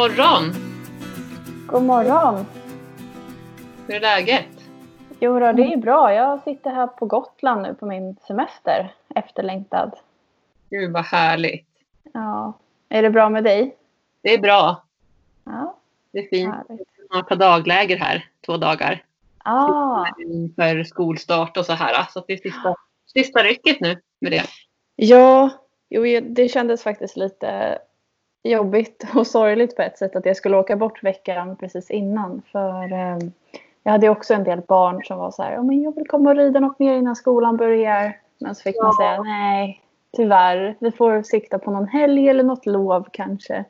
God morgon! God morgon! Hur är läget? Jo då, det är bra. Jag sitter här på Gotland nu på min semester. Efterlängtad. Gud vad härligt. Ja. Är det bra med dig? Det är bra. Ja, Det är fint. härligt. Jag har ett par dagläger här, två dagar. Ah, För skolstart och så här. Så det är sista, sista rycket nu med det. ja, jo, det kändes faktiskt lite jobbigt och sorgligt på ett sätt att jag skulle åka bort veckan precis innan. För eh, jag hade också en del barn som var så här, "Ja, men jag vill komma och rida något mer innan skolan börjar. Men så fick man Ja. säga nej, tyvärr. Vi får sikta på någon helg eller något lov kanske.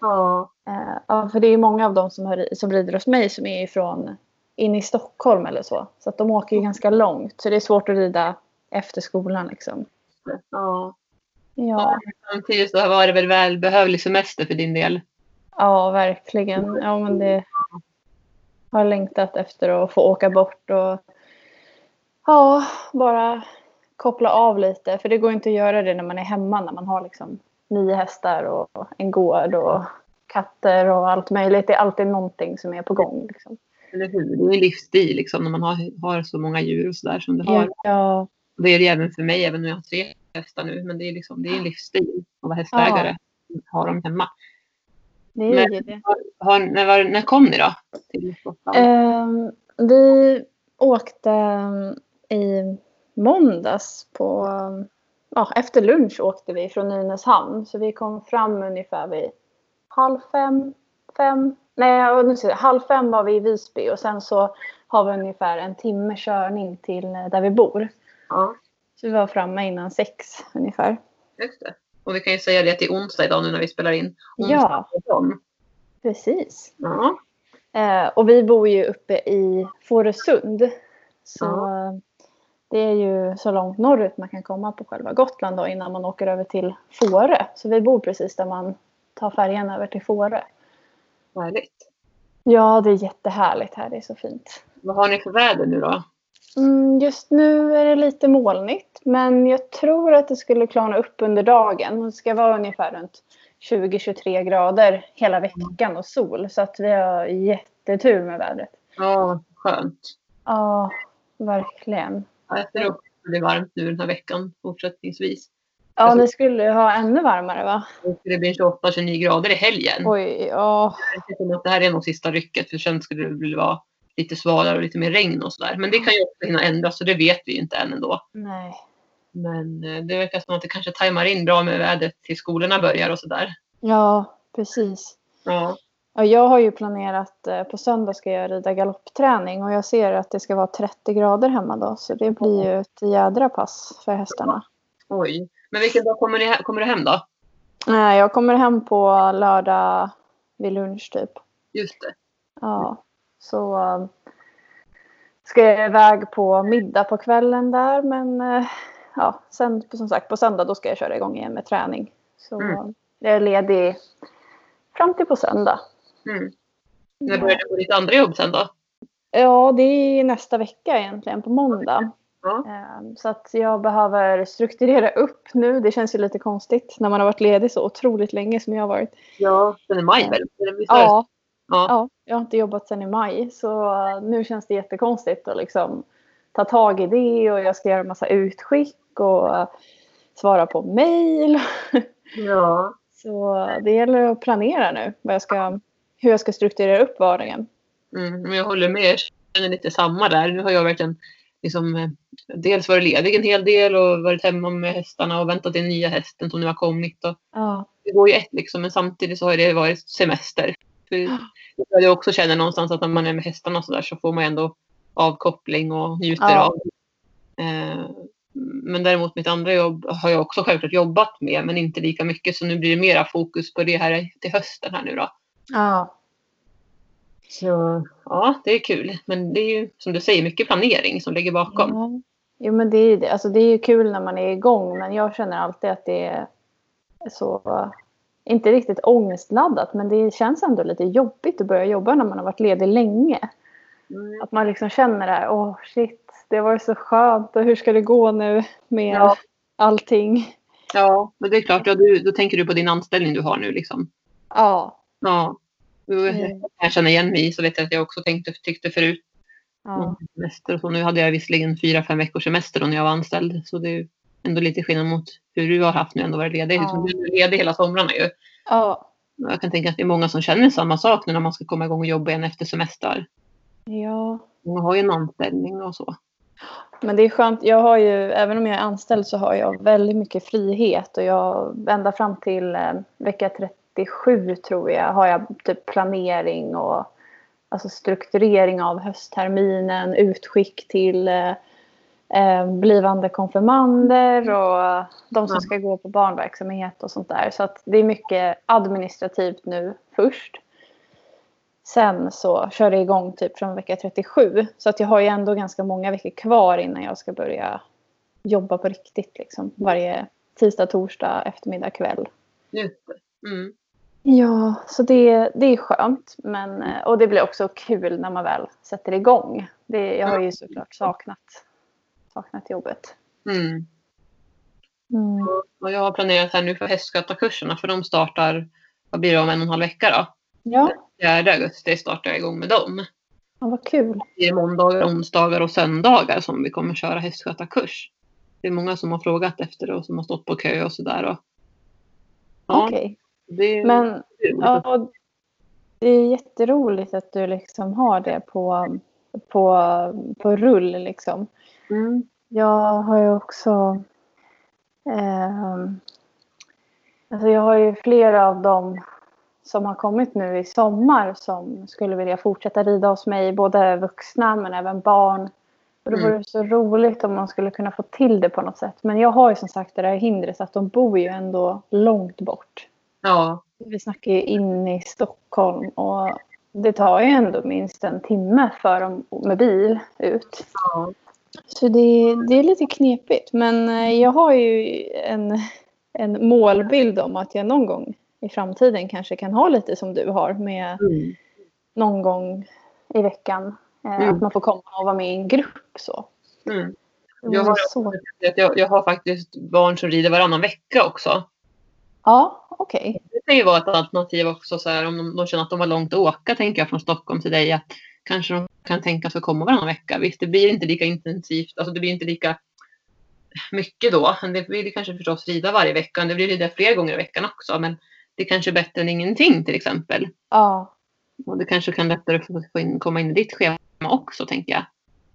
Ja. Eh, ja, för det är många av dem som, har, som rider hos mig som är ifrån in i Stockholm eller så. Så att de åker ju ganska långt. Så det är svårt att rida efter skolan liksom. ja. Ja, Samtidigt så var det väl välbehövlig semester för din del. ja verkligen. Ja, men det har längtat efter att få åka bort och ja, bara koppla av lite. För det går inte att göra det när man är hemma när man har liksom nio hästar och en gård och katter och allt möjligt. Det är alltid någonting som är på gång. Liksom. Eller hur? Det är en livsstil liksom när man har, har så många djur och sådär som du har. Ja, Det är det även för mig, även om jag har tre hästar nu. Men det är, liksom, det är livsstil att vara hästägare. Ha dem hemma. det är Men- det. Har, när, var, när kom ni då? Till? Ehm, vi åkte ehm, i måndags på... Ja, efter lunch åkte vi från Nynäshamn. Så vi kom fram ungefär vid halv fem, fem. Nej, nu jag, halv fem var vi i Visby och sen så har vi ungefär en timme körning till eh, där vi bor. Ja, Så vi var framme innan sex ungefär. just det. Och vi kan ju säga det att det är onsdag idag nu när vi spelar in. Onsdag Ja. Precis. Ja. Eh, och vi bor ju uppe i Fårösund. Så Ja. det är ju så långt norrut man kan komma på själva Gotland då innan man åker över till Fårö. Så vi bor precis där man tar färjan över till Fårö. Härligt. Ja, det är jättehärligt här. Det är så fint. Vad har ni för väder nu då? Mm, just nu är det lite molnigt, men jag tror att det skulle klarna upp under dagen. Det ska vara ungefär runt 20-23 grader hela veckan och sol. Så att vi har jättetur med vädret. Ja, skönt. Ja, verkligen. Ja, Jag också att det blir varmt nu den här veckan fortsättningsvis. Ja, ni skulle ha ännu varmare va? Det blir 28-29 grader i helgen. Oj, ja. Att det här är nog sista rycket för sen skulle det väl vara lite svalare och lite mer regn och sådär. Men det kan ju också hinna ändras så det vet vi ju inte än ändå. Nej. Men eh, det verkar som att det kanske tajmar in bra med vädret till skolorna börjar och sådär. Ja, precis. Ja, Ja, jag har ju planerat, eh, på söndag ska jag rida galoppträning och jag ser att det ska vara 30 grader hemma då. Så det blir ju ett jädra pass för hästarna. oj. Men vilken dag kommer, ni, kommer du hem då? Nej, jag kommer hem på lördag vid lunch typ. Just det. Ja, så eh, ska jag iväg på middag på kvällen där. Men eh, ja, sen som sagt på söndag då ska jag köra igång igen med träning. Så Mm. jag är ledig fram till på söndag. Mm. När börjar du på ditt andra jobb sen då? Ja, det är nästa vecka egentligen på måndag. Ja. Eh, Så att jag behöver strukturera upp nu. Det känns ju lite konstigt när man har varit ledig så otroligt länge som jag har varit. Ja, sen i maj väl? Det? Ja, ja. Ja, jag har inte jobbat sedan i maj så nu känns det jättekonstigt att liksom ta tag i det och jag ska göra massa utskick och svara på mejl. ja. Så det gäller att planera nu vad jag ska, hur jag ska strukturera upp vardagen. Mm, men jag håller med. Jag känner lite samma där. Nu har jag verkligen liksom, dels varit ledig en hel del och varit hemma med hästarna och väntat in nya hästen som nu har kommit. Och Ja, det går ju ett liksom, men samtidigt så har det varit semester. För jag också känner någonstans att när man är med hästarna så där så får man ändå avkoppling och njuter Ja. av. Eh, men däremot mitt andra jobb har jag också självklart jobbat med men inte lika mycket så nu blir det mera fokus på det här till hösten här nu då. ja, Så ja, det är kul. Men det är ju som du säger mycket planering som ligger bakom. ja. Jo men det är ju det. Alltså det är ju kul när man är igång men jag känner alltid att det är så inte riktigt ångestladdat men det känns ändå lite jobbigt att börja jobba när man har varit ledig länge. Mm. Att man liksom känner det här, åh shit, det var så skönt och hur ska det gå nu med Ja. allting? Ja, men det är klart, ja, du, då tänker du på din anställning du har nu liksom. Ja, Ja. Mm. Jag känner igen mig så vet jag att jag också tänkte, tyckte förut. Ja. Semester och så. Nu hade jag visserligen fyra, fem veckors semester då när jag var anställd. Så det ändå lite skillnad mot hur du har haft nu ändå varit ledig. Ja. Du är ledig hela somrarna ju. ja. Jag kan tänka att det är många som känner samma sak nu när man ska komma igång och jobba igen efter semester. Ja. Många har ju en anställning och så. Men det är skönt. Jag har ju, även om jag är anställd så har jag väldigt mycket frihet. Och jag, ända fram till eh, vecka 37 tror jag har jag typ planering och alltså strukturering av höstterminen, utskick till eh, eh, blivande konfirmander och de som ska gå på barnverksamhet och sånt där. Så att det är mycket administrativt nu först. Sen så kör det igång typ från vecka 37. Så att jag har ju ändå ganska många veckor kvar innan jag ska börja jobba på riktigt. Liksom. Varje tisdag, torsdag, eftermiddag, kväll. Just. Mm. Ja, så det, det är skönt. Men, och det blir också kul när man väl sätter igång. Det, jag har ju såklart saknat, saknat jobbet. Mm. Mm. Och jag har planerat här nu för hästskötarkurserna för de startar, vad blir det om en och en halv vecka då? Ja, 4 augusti startar jag igång med dem. ja, vad kul. Det är måndagar, onsdagar och söndagar som vi kommer köra hästskötarkurs. Det är många som har frågat efter det och som har stått på kö och sådär. Ja, Okej. det är Men kul. ja, det är jätteroligt att du liksom har det på, på, på rull. Liksom. Mm. Jag har ju också... ehm, alltså jag har ju flera av dem som har kommit nu i sommar som skulle vilja fortsätta rida hos mig. Både vuxna men även barn. Och det Mm. vore så roligt om man skulle kunna få till det på något sätt. Men jag har ju som sagt det där hindret att de bor ju ändå långt bort. Ja, Vi snackar ju in i Stockholm och det tar ju ändå minst en timme för dem med bil ut. ja. Så det, det är lite knepigt. Men eh, jag har ju en, en målbild om att jag någon gång i framtiden kanske kan ha lite som du har med Mm. någon gång i veckan. Eh, Mm. Att man får komma och vara med i en grupp så. Mm. Jag har, så. jag, jag har faktiskt barn som rider varannan vecka också. Ja, okej. Det kan ju vara ett alternativ också så här, om de, de känner att de har långt att åka tänker jag från Stockholm till dig. Att kanske de kan tänka sig att komma varannan vecka. Visst, det blir inte lika intensivt. Alltså det blir inte lika mycket då. Det blir kanske förstås rida varje vecka. Det blir rida fler gånger i veckan också. Men det kanske är bättre än ingenting till exempel. Ja. Och det kanske kan lättare få få in, komma in i ditt schema också tänker jag.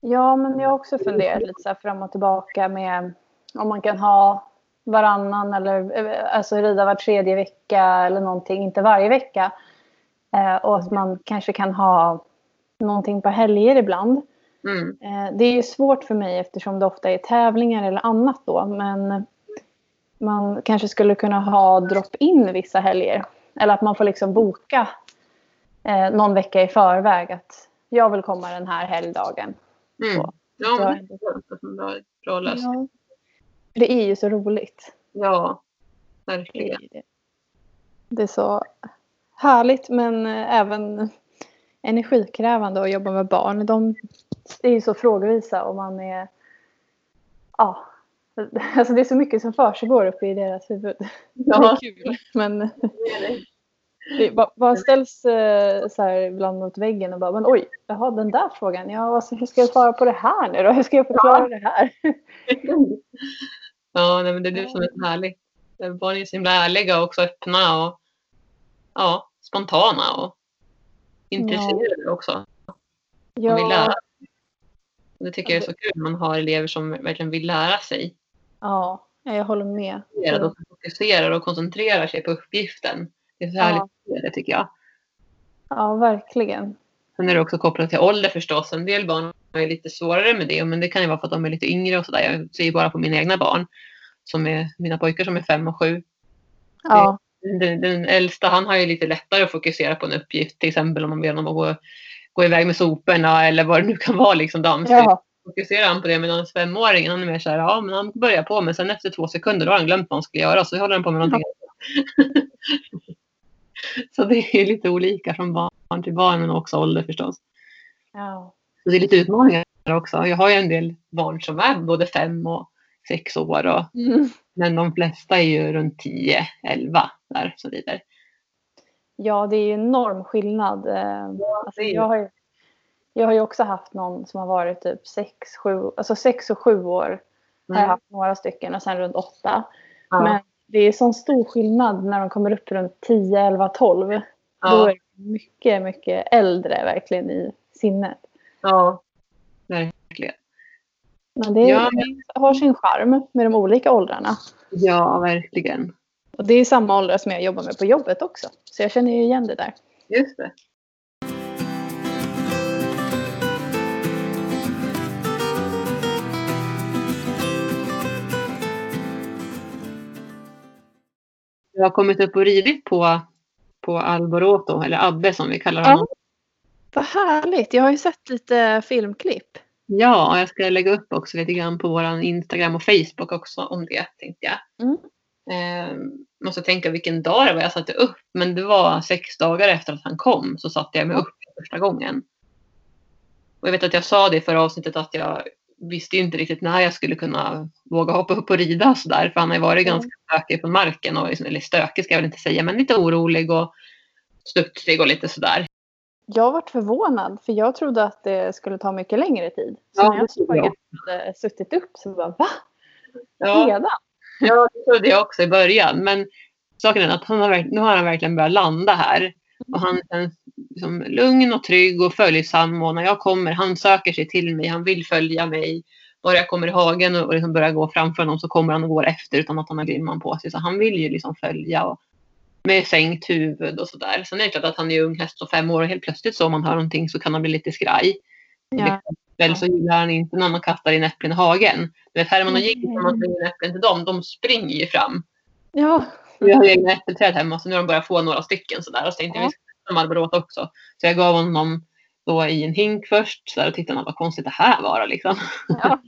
Ja, men jag har också funderat lite så här fram och tillbaka med om man kan ha varannan eller eh, alltså rida var tredje vecka eller någonting, inte varje vecka. Eh, och att man kanske kan ha någonting på helger ibland. Mm. Eh, det är ju svårt för mig eftersom det ofta är tävlingar eller annat då. Men man kanske skulle kunna ha drop-in vissa helger. Eller att man får liksom boka eh, någon vecka i förväg att jag vill komma den här helgdagen. Mm. Så. Ja, är det är en bra lösning. Ja. Det är ju så roligt. Ja, Det är, verkligen. det. är så härligt men eh, även energikrävande att jobba med barn. De är ju så frågvisa och man är... Ja. Alltså det är så mycket som försiggår uppe i deras huvud. Ja. Det är kul. Men det bara, bara ställs eh, så här ibland mot väggen och bara men oj, jaha den där frågan. Ja, alltså, hur ska jag svara på det här nu då? Hur ska jag förklara det här? Ja, nej, men det är det som är så härligt. Barn är så himla ärliga och också öppna och ja, spontana och intresserade också. De vill lära. Det tycker jag är så kul. Man har elever som verkligen vill lära sig. Ja, jag håller med. Och fokuserar och koncentrerar sig på uppgiften. Det är så härligt Ja. det tycker jag. Ja, verkligen. Sen är det också kopplat till ålder förstås. En del barn ju lite svårare med det. Men det kan ju vara för att de är lite yngre och sådär. Jag ser ju bara på mina egna barn. Som är mina pojkar som är fem och sju. Ja, Den, den äldsta han har ju lite lättare att fokusera på en uppgift. Till exempel om man ber honom att gå, gå iväg med soporna eller vad det nu kan vara. Liksom dammsug. ja, Fokuserar han på det medan femåringen han är mer så här, ja men han börjar på men sen efter två sekunder då har han glömt vad han skulle göra så håller han på med någonting annat. Så det är lite olika från barn till barn men också ålder förstås. ja. Så det är lite utmaningar också. Jag har ju en del barn som är både fem och sex år. Och, Mm. men de flesta är ju runt 10, 11 där så vidare. Ja, det är ju enorm skillnad. Eh, alltså, jag, har ju, jag har ju också haft någon som har varit typ 6, 7, alltså 6 och 7 år. Mm. Har jag mm. haft några stycken och sen runt 8. Ja. Men det är sån stor skillnad när de kommer upp runt 10, 11, 12. Ja. Då är det mycket, mycket äldre verkligen i sinnet. Ja, verkligen. Men det, ja, men... har sin charm med de olika åldrarna. Ja, verkligen. Och det är samma åldrar som jag jobbar med på jobbet också. Så jag känner ju igen det där. Just det. Jag har kommit upp och ridit på, på Alboroto, eller Abbe som vi kallar honom. Ja, vad härligt. Jag har ju sett lite filmklipp. Ja, jag ska lägga upp också lite grann på vår Instagram och Facebook också om det tänkte jag. Mm. Eh, måste tänka vilken dag det var jag satte upp. Men det var sex dagar efter att han kom så satte jag mig upp första gången. Och jag vet att jag sa det i förra avsnittet att jag visste inte riktigt när jag skulle kunna våga hoppa upp och rida sådär. För han har ju varit mm. ganska stökig på marken. Och liksom, eller stökig ska jag väl inte säga, men lite orolig och studsig och lite sådär. Jag varit förvånad för jag trodde att det skulle ta mycket längre tid. Så ja, när jag såg att hade suttit upp så bara va? Ja. Redan? Ja, det trodde jag också i början. Men saken är att han har, nu har han verkligen börjat landa här. Och han känns liksom lugn och trygg och följsam. Och när jag kommer, han söker sig till mig, han vill följa mig. Bara jag kommer i hagen och liksom börjar gå framför honom så kommer han och går efter utan att han har grimman på sig. Så han vill ju liksom följa. Och med sänkt huvud och sådär. Sen är det klart att han är ung häst och fem år och helt plötsligt så om man hör någonting så kan han bli lite skraj. Ja. Väl så gillar han inte när man kastar in äpplen i hagen. Du vet Herman och Jiggy, när man slänger in äpplen till dem, de springer ju fram. Ja. Vi har egna äppelträd hemma så nu har de börjat få några stycken sådär. Och så tänkte ja. vi ska Marlboro också. Så jag gav honom då i en hink först så där, och tittade vad konstigt det här var liksom. Ja.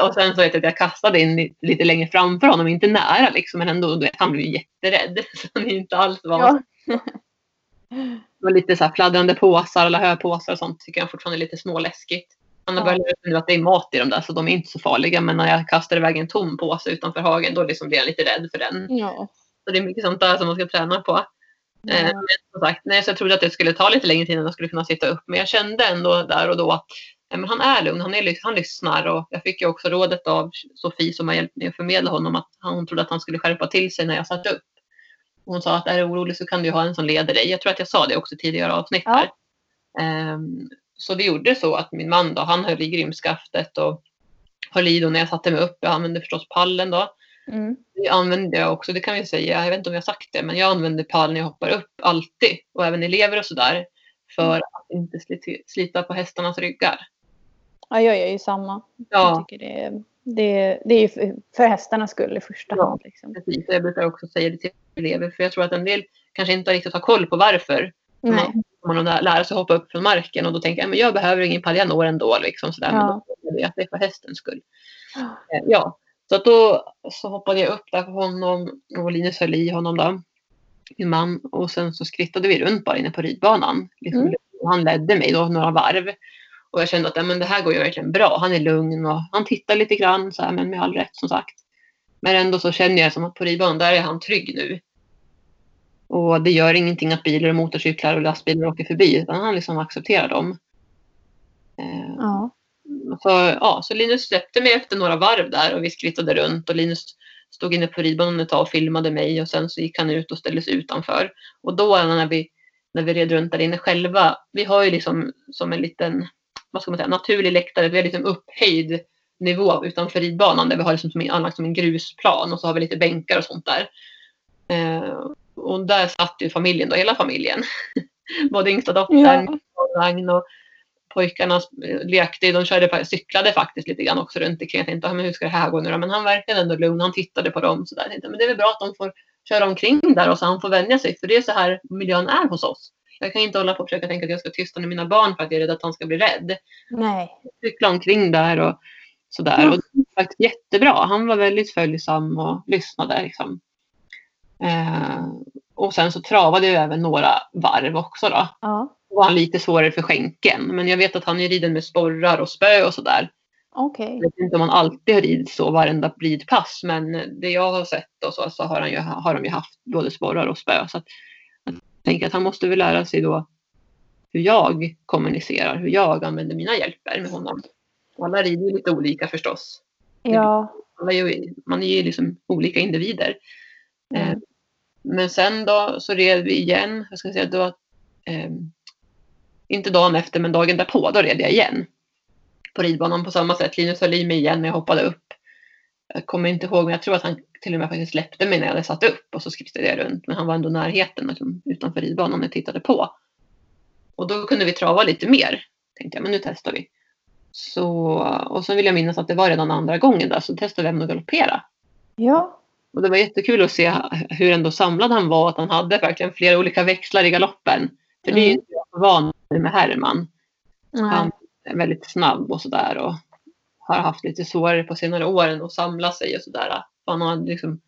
och sen så vet jag att jag kastade in lite längre framför honom, inte nära liksom, men ändå, vet, han blev jätterädd. Så han är inte alls van. Ja. Det var lite så här fladdrande påsar eller höpåsar och sånt tycker jag fortfarande är lite småläskigt. Han har börjat lära nu att det är mat i dem där så de är inte så farliga. Men när jag kastar iväg en tom påse utanför hagen då liksom blir jag lite rädd för den. Ja. Så det är mycket sånt där som man ska träna på. Eh, men som sagt, nej, så jag trodde att det skulle ta lite längre tid innan jag skulle kunna sitta upp. Men jag kände ändå där och då att nej, men han är lugn, han, är, han lyssnar. Och jag fick ju också rådet av Sofie som har hjälpt mig att förmedla honom att hon trodde att han skulle skärpa till sig när jag satt upp. Hon sa att är du orolig så kan du ha en som leder dig. Jag tror att jag sa det också tidigare avsnitt här. Ja. Um, så det gjorde så att min man då, han höll i grimskaftet och höll i då när jag satte mig upp. Jag använde förstås pallen då. Mm. Det använde jag också, det kan vi säga, jag vet inte om jag sagt det, men jag använder pall när jag hoppar upp alltid. Och även elever och sådär. För mm. att inte slita på hästarnas ryggar. Ja, jag gör ju samma. Ja. Jag tycker det är, det, det är för, för hästarnas skull i första ja, hand. Liksom. Precis, jag brukar också säga det till elever. För jag tror att en del kanske inte riktigt har koll på varför. Nej. Man, man lära sig hoppa upp från marken och då tänker jag men jag behöver ingen pall, jag når ändå. Liksom, sådär. Ja. Men då, att det är för hästens skull. Ja, eh, så att då så hoppade jag upp där på honom och Linus höll i honom då. Min man. Och sen så skrittade vi runt bara inne på ridbanan. Liksom, mm. Han ledde mig då några varv. Och jag kände att ja, men det här går ju verkligen bra. Han är lugn och han tittar lite grann så här, men med all rätt som sagt. Men ändå så känner jag som att på ridbanan där är han trygg nu. Och det gör ingenting att bilar och motorcyklar och lastbilar åker förbi utan han liksom accepterar dem. Eh, ja. Så, ja, så Linus släppte mig efter några varv där och vi skrittade runt och Linus stod inne på ridbanan ett tag och filmade mig och sen så gick han ut och ställde sig utanför. Och då när vi, när vi red runt där inne själva, vi har ju liksom som en liten vad ska man säga, naturlig läktare, vi har liksom upphöjd nivå utanför ridbanan där vi har liksom som anlagt som en grusplan och så har vi lite bänkar och sånt där. Eh, och där satt ju familjen då, hela familjen. Både yngsta dottern, ja. och pojkarna lekte, de körde, cyklade faktiskt lite grann också runt omkring. Jag tänkte, men hur ska det här gå nu då? Men han verkade ändå lugn, han tittade på dem sådär. tänkte, men det är väl bra att de får köra omkring där och så han får vänja sig, för det är så här miljön är hos oss. Jag kan inte hålla på och försöka tänka att jag ska tysta med mina barn för att jag är rädd att han ska bli rädd. Nej. Cykla omkring där och sådär. Ja. Och det var faktiskt jättebra. Han var väldigt följsam och lyssnade. Liksom. Eh, och sen så travade jag även några varv också då. Ja. Var han lite svårare för skänken. Men jag vet att han är riden med sporrar och spö och sådär. Okay. Jag vet inte om han alltid har ridit så varenda ridpass. Men det jag har sett och så, så har, han ju, har de ju haft både sporrar och spö. Så att, jag tänker att han måste väl lära sig då hur jag kommunicerar, hur jag använder mina hjälper med honom. Och alla rider ju lite olika förstås. Ja. Alla är man är ju liksom olika individer. Mm. Eh, men sen då så red vi igen. Jag ska säga då, eh, inte dagen efter men dagen därpå, då red jag igen. På ridbanan på samma sätt. Linus höll i mig igen när jag hoppade upp. Jag kommer inte ihåg, men jag tror att han till och med faktiskt släppte mig när jag hade satt upp och så skrittade jag runt. Men han var ändå i närheten liksom, utanför ridbanan och tittade på. Och då kunde vi trava lite mer. Tänkte jag, men nu testar vi. Så, och sen vill jag minnas att det var redan andra gången där så testade vi även att galoppera. Ja. Och det var jättekul att se hur ändå samlad han var. Att han hade verkligen flera olika växlar i galoppen. För det är ju Mm. inte jag van med Herman. Nej. Han är väldigt snabb och sådär. Och har haft lite svårare på senare åren att samla sig och sådär. Han har liksom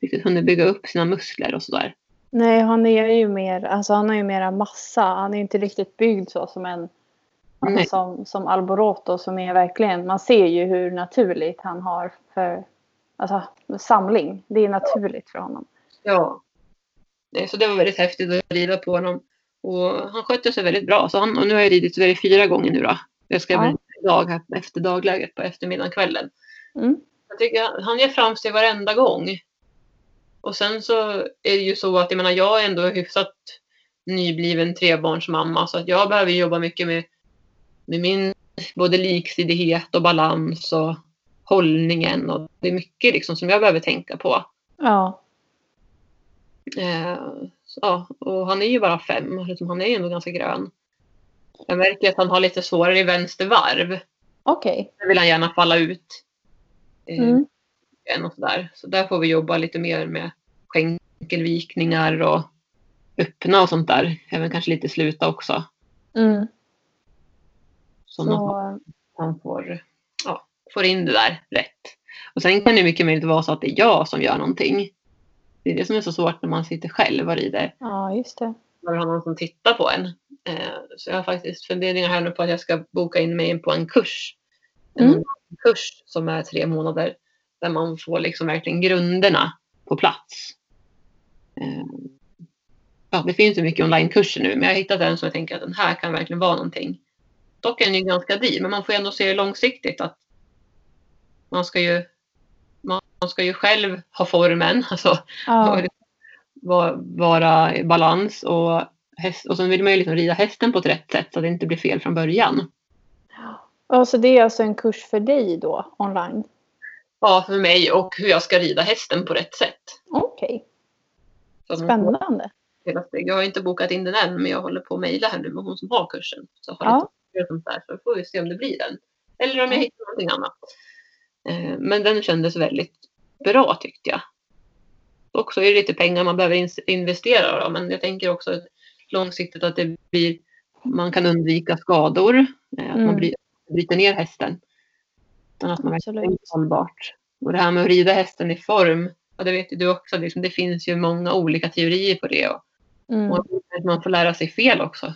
riktigt hunnit bygga upp sina muskler och sådär. Nej, han är ju mer, alltså han har ju mera massa. Han är ju inte riktigt byggd så som en alltså som, som Alboroto som är verkligen, man ser ju hur naturligt han har för alltså, samling. Det är naturligt för honom. Ja. Så det var väldigt häftigt att rida på honom. Och han skötte sig väldigt bra. Så han, och nu har jag ridit det fyra gånger nu då. Jag ska Ja. idag här efter dagläget på eftermiddagen kvällen. Mm. Jag tycker han ger framsteg varenda gång. Och sen så är det ju så att jag menar jag är ändå hyfsat nybliven trebarnsmamma så att jag behöver jobba mycket med, med min både liksidighet och balans och hållningen och det är mycket liksom som jag behöver tänka på. Ja. Eh, ja, och han är ju bara fem, liksom, han är ju ändå ganska grön. Jag märker att han har lite svårare i vänster varv. Okej. Där vill han gärna falla ut. Eh, Mm. och sådär. Så där får vi jobba lite mer med skänkelvikningar och öppna och sånt där. Även kanske lite sluta också. Mm. Så, Så, han får, ja, får in det där rätt. Och sen kan det mycket möjligt vara så att det är jag som gör någonting. Det är det som är så svårt när man sitter själv och rider. ja, just det. Man har någon som tittar på en. Eh, så jag har faktiskt funderingar här nu på att jag ska boka in mig på en kurs. En Mm. kurs som är tre månader. Där man får liksom verkligen grunderna på plats. Eh, ja, det finns ju mycket onlinekurser nu men jag har hittat en som jag tänker att den här kan verkligen vara någonting. Dock är den ju ganska dyr men man får ändå se det långsiktigt att man ska ju man ska ju själv ha formen, alltså Ja. vara, i balans och, häst, och sen vill man ju liksom rida hästen på ett rätt sätt så att det inte blir fel från början. ja, så det är alltså en kurs för dig då, online? Ja, för mig och hur jag ska rida hästen på rätt sätt. Okej, får spännande. Jag har inte bokat in den än men jag håller på att mejla här nu med hon som har kursen. Så har Ja. lite sånt där, så får vi se om det blir den. Eller om jag Ja. hittar någonting annat. Eh, Men den kändes väldigt bra tyckte jag. Och så är det lite pengar man behöver ins- investera då, men jag tänker också långsiktigt att det blir, man kan undvika skador. eh, Att man Mm. bry- bryter ner hästen. Utan att man verkligen är hållbart. Och det här med att rida hästen i form, ja, det vet ju du också, liksom, det finns ju många olika teorier på det. Och, Mm. och att man får lära sig fel också.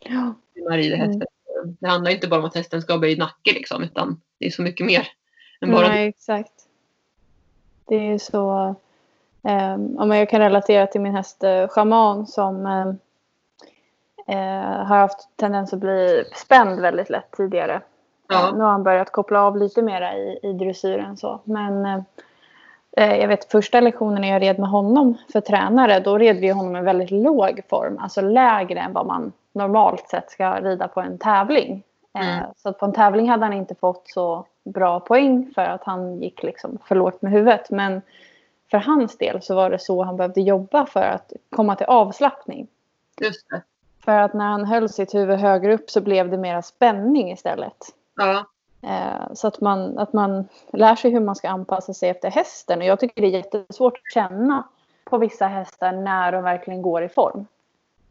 Ja. När man rider Mm. hästen. Det handlar inte bara om att hästen ska ha böjd nacke liksom, utan det är så mycket mer. Än bara Nej, exakt. Det är så... Men jag kan relatera till min häst eh, Shaman som eh, eh, har haft tendens att bli spänd väldigt lätt tidigare. Ja. Eh, nu har han börjat koppla av lite mera i, i dressyren. Så. Men eh, eh, jag vet första lektionen när jag red med honom för tränare, då red vi honom i väldigt låg form. Alltså lägre än vad man normalt sett ska rida på en tävling. Eh, Mm. Så att på en tävling hade han inte fått så bra poäng för att han gick liksom för lågt med huvudet. Men för hans del så var det så han behövde jobba för att komma till avslappning. Just det. För att när han höll sitt huvud högre upp så blev det mera spänning istället. Ja. Eh, Så att man, att man lär sig hur man ska anpassa sig efter hästen. Och jag tycker det är jättesvårt att känna på vissa hästar när de verkligen går i form.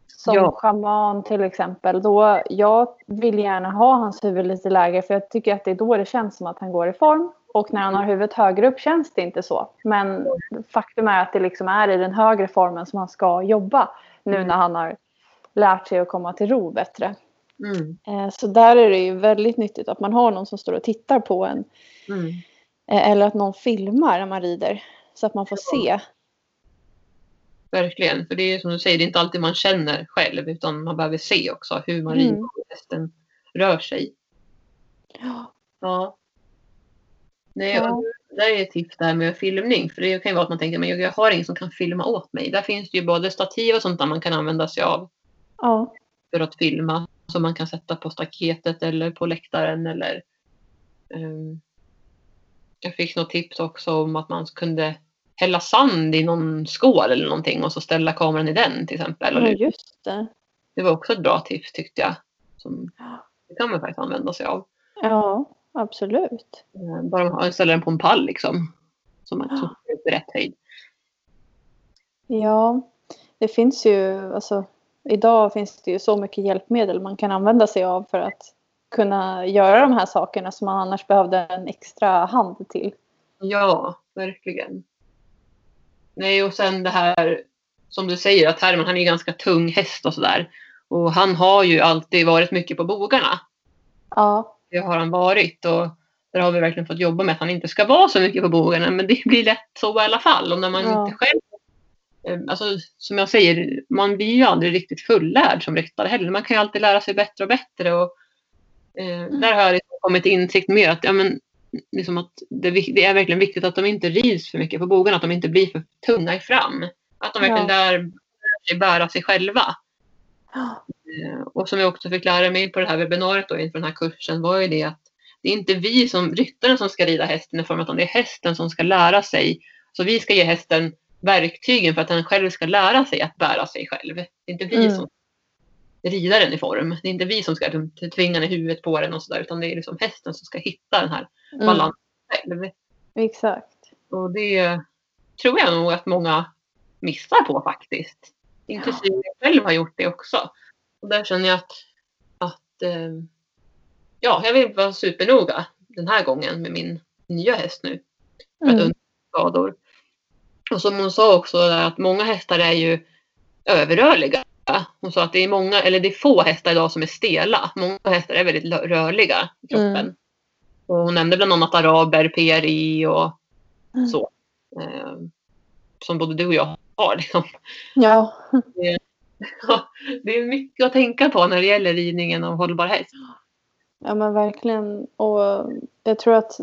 Som Ja. schaman till exempel. Då, jag vill gärna ha hans huvud lite lägre för jag tycker att det är då det känns som att han går i form. Och när han har huvudet högre upp känns det inte så. Men faktum är att det liksom är i den högre formen som han ska jobba. Nu när han har lärt sig att komma till ro bättre. Mm. Eh, Så där är det ju väldigt nyttigt att man har någon som står och tittar på en. Mm. eh, Eller att någon filmar när man rider. Så att man får se. Verkligen. För det är som du säger, det är inte alltid man känner själv utan man behöver se också hur man Mm. hästen rör sig. Ja. Ja. Nej, och där är ett tips det här med filmning. För det kan ju vara att man tänker, men jag har ingen som kan filma åt mig. Där finns det ju både stativ och sånt där man kan använda sig av Ja. för att filma. Som man kan sätta på staketet eller på läktaren eller ehm, Jag fick något tips också om att man kunde hälla sand i någon skål eller någonting och så ställa kameran i den till exempel. Ja, just det. det var också ett bra tips tyckte jag. Som, det kan man faktiskt använda sig av. Ja, absolut. Eh, Bara man ställer den på en pall liksom. Som man Ja. upp i rätt höjd. Ja, det finns ju, alltså idag finns det ju så mycket hjälpmedel man kan använda sig av för att kunna göra de här sakerna som man annars behövde en extra hand till. Ja, verkligen. Nej, och sen det här som du säger att Herman han är ganska tung häst och sådär. Och han har ju alltid varit mycket på bogarna. Ja, Det har han varit och där har vi verkligen fått jobba med att han inte ska vara så mycket på bogarna. Men det blir lätt så i alla fall. Och när man Ja. inte själv eh, Alltså, som jag säger, man blir ju aldrig riktigt fullärd som ryttare heller. Man kan ju alltid lära sig bättre och bättre. Och, eh, där har jag liksom kommit insikt mer att, ja, men, liksom att det, det är verkligen viktigt att de inte rids för mycket på bogarna. Att de inte blir för tunga i fram. Att de verkligen Ja. lär sig bära sig själva. Eh, Och som jag också fick lära mig på det här webbinariet då inför den här kursen var ju det att det är inte vi som ryttaren som ska rida hästen i form utan det är hästen som ska lära sig. Så vi ska ge hästen verktygen för att den själv ska lära sig att bära sig själv. Det är inte vi Mm. som rider den i form. Det är inte vi som ska liksom tvinga den i huvudet på den och sådär utan det är liksom hästen som ska hitta den här mm, balansen själv. exakt. Och det tror jag nog att många missar på faktiskt. Inklusive jag själv har gjort det också. Och där känner jag att, att eh, ja, jag vill vara supernoga den här gången med min nya häst nu. För att Mm. undvika skador. Och som hon sa också att många hästar är ju överrörliga. Hon sa att det är många, eller det är få hästar idag som är stela. Många hästar är väldigt rörliga i kroppen. Mm. Och hon nämnde bland annat araber, PRI och Mm. så. Eh, som både du och jag har. Liksom. Ja, Ja, det är mycket att tänka på när det gäller ridningen av hållbar häst. ja men verkligen. Och jag tror att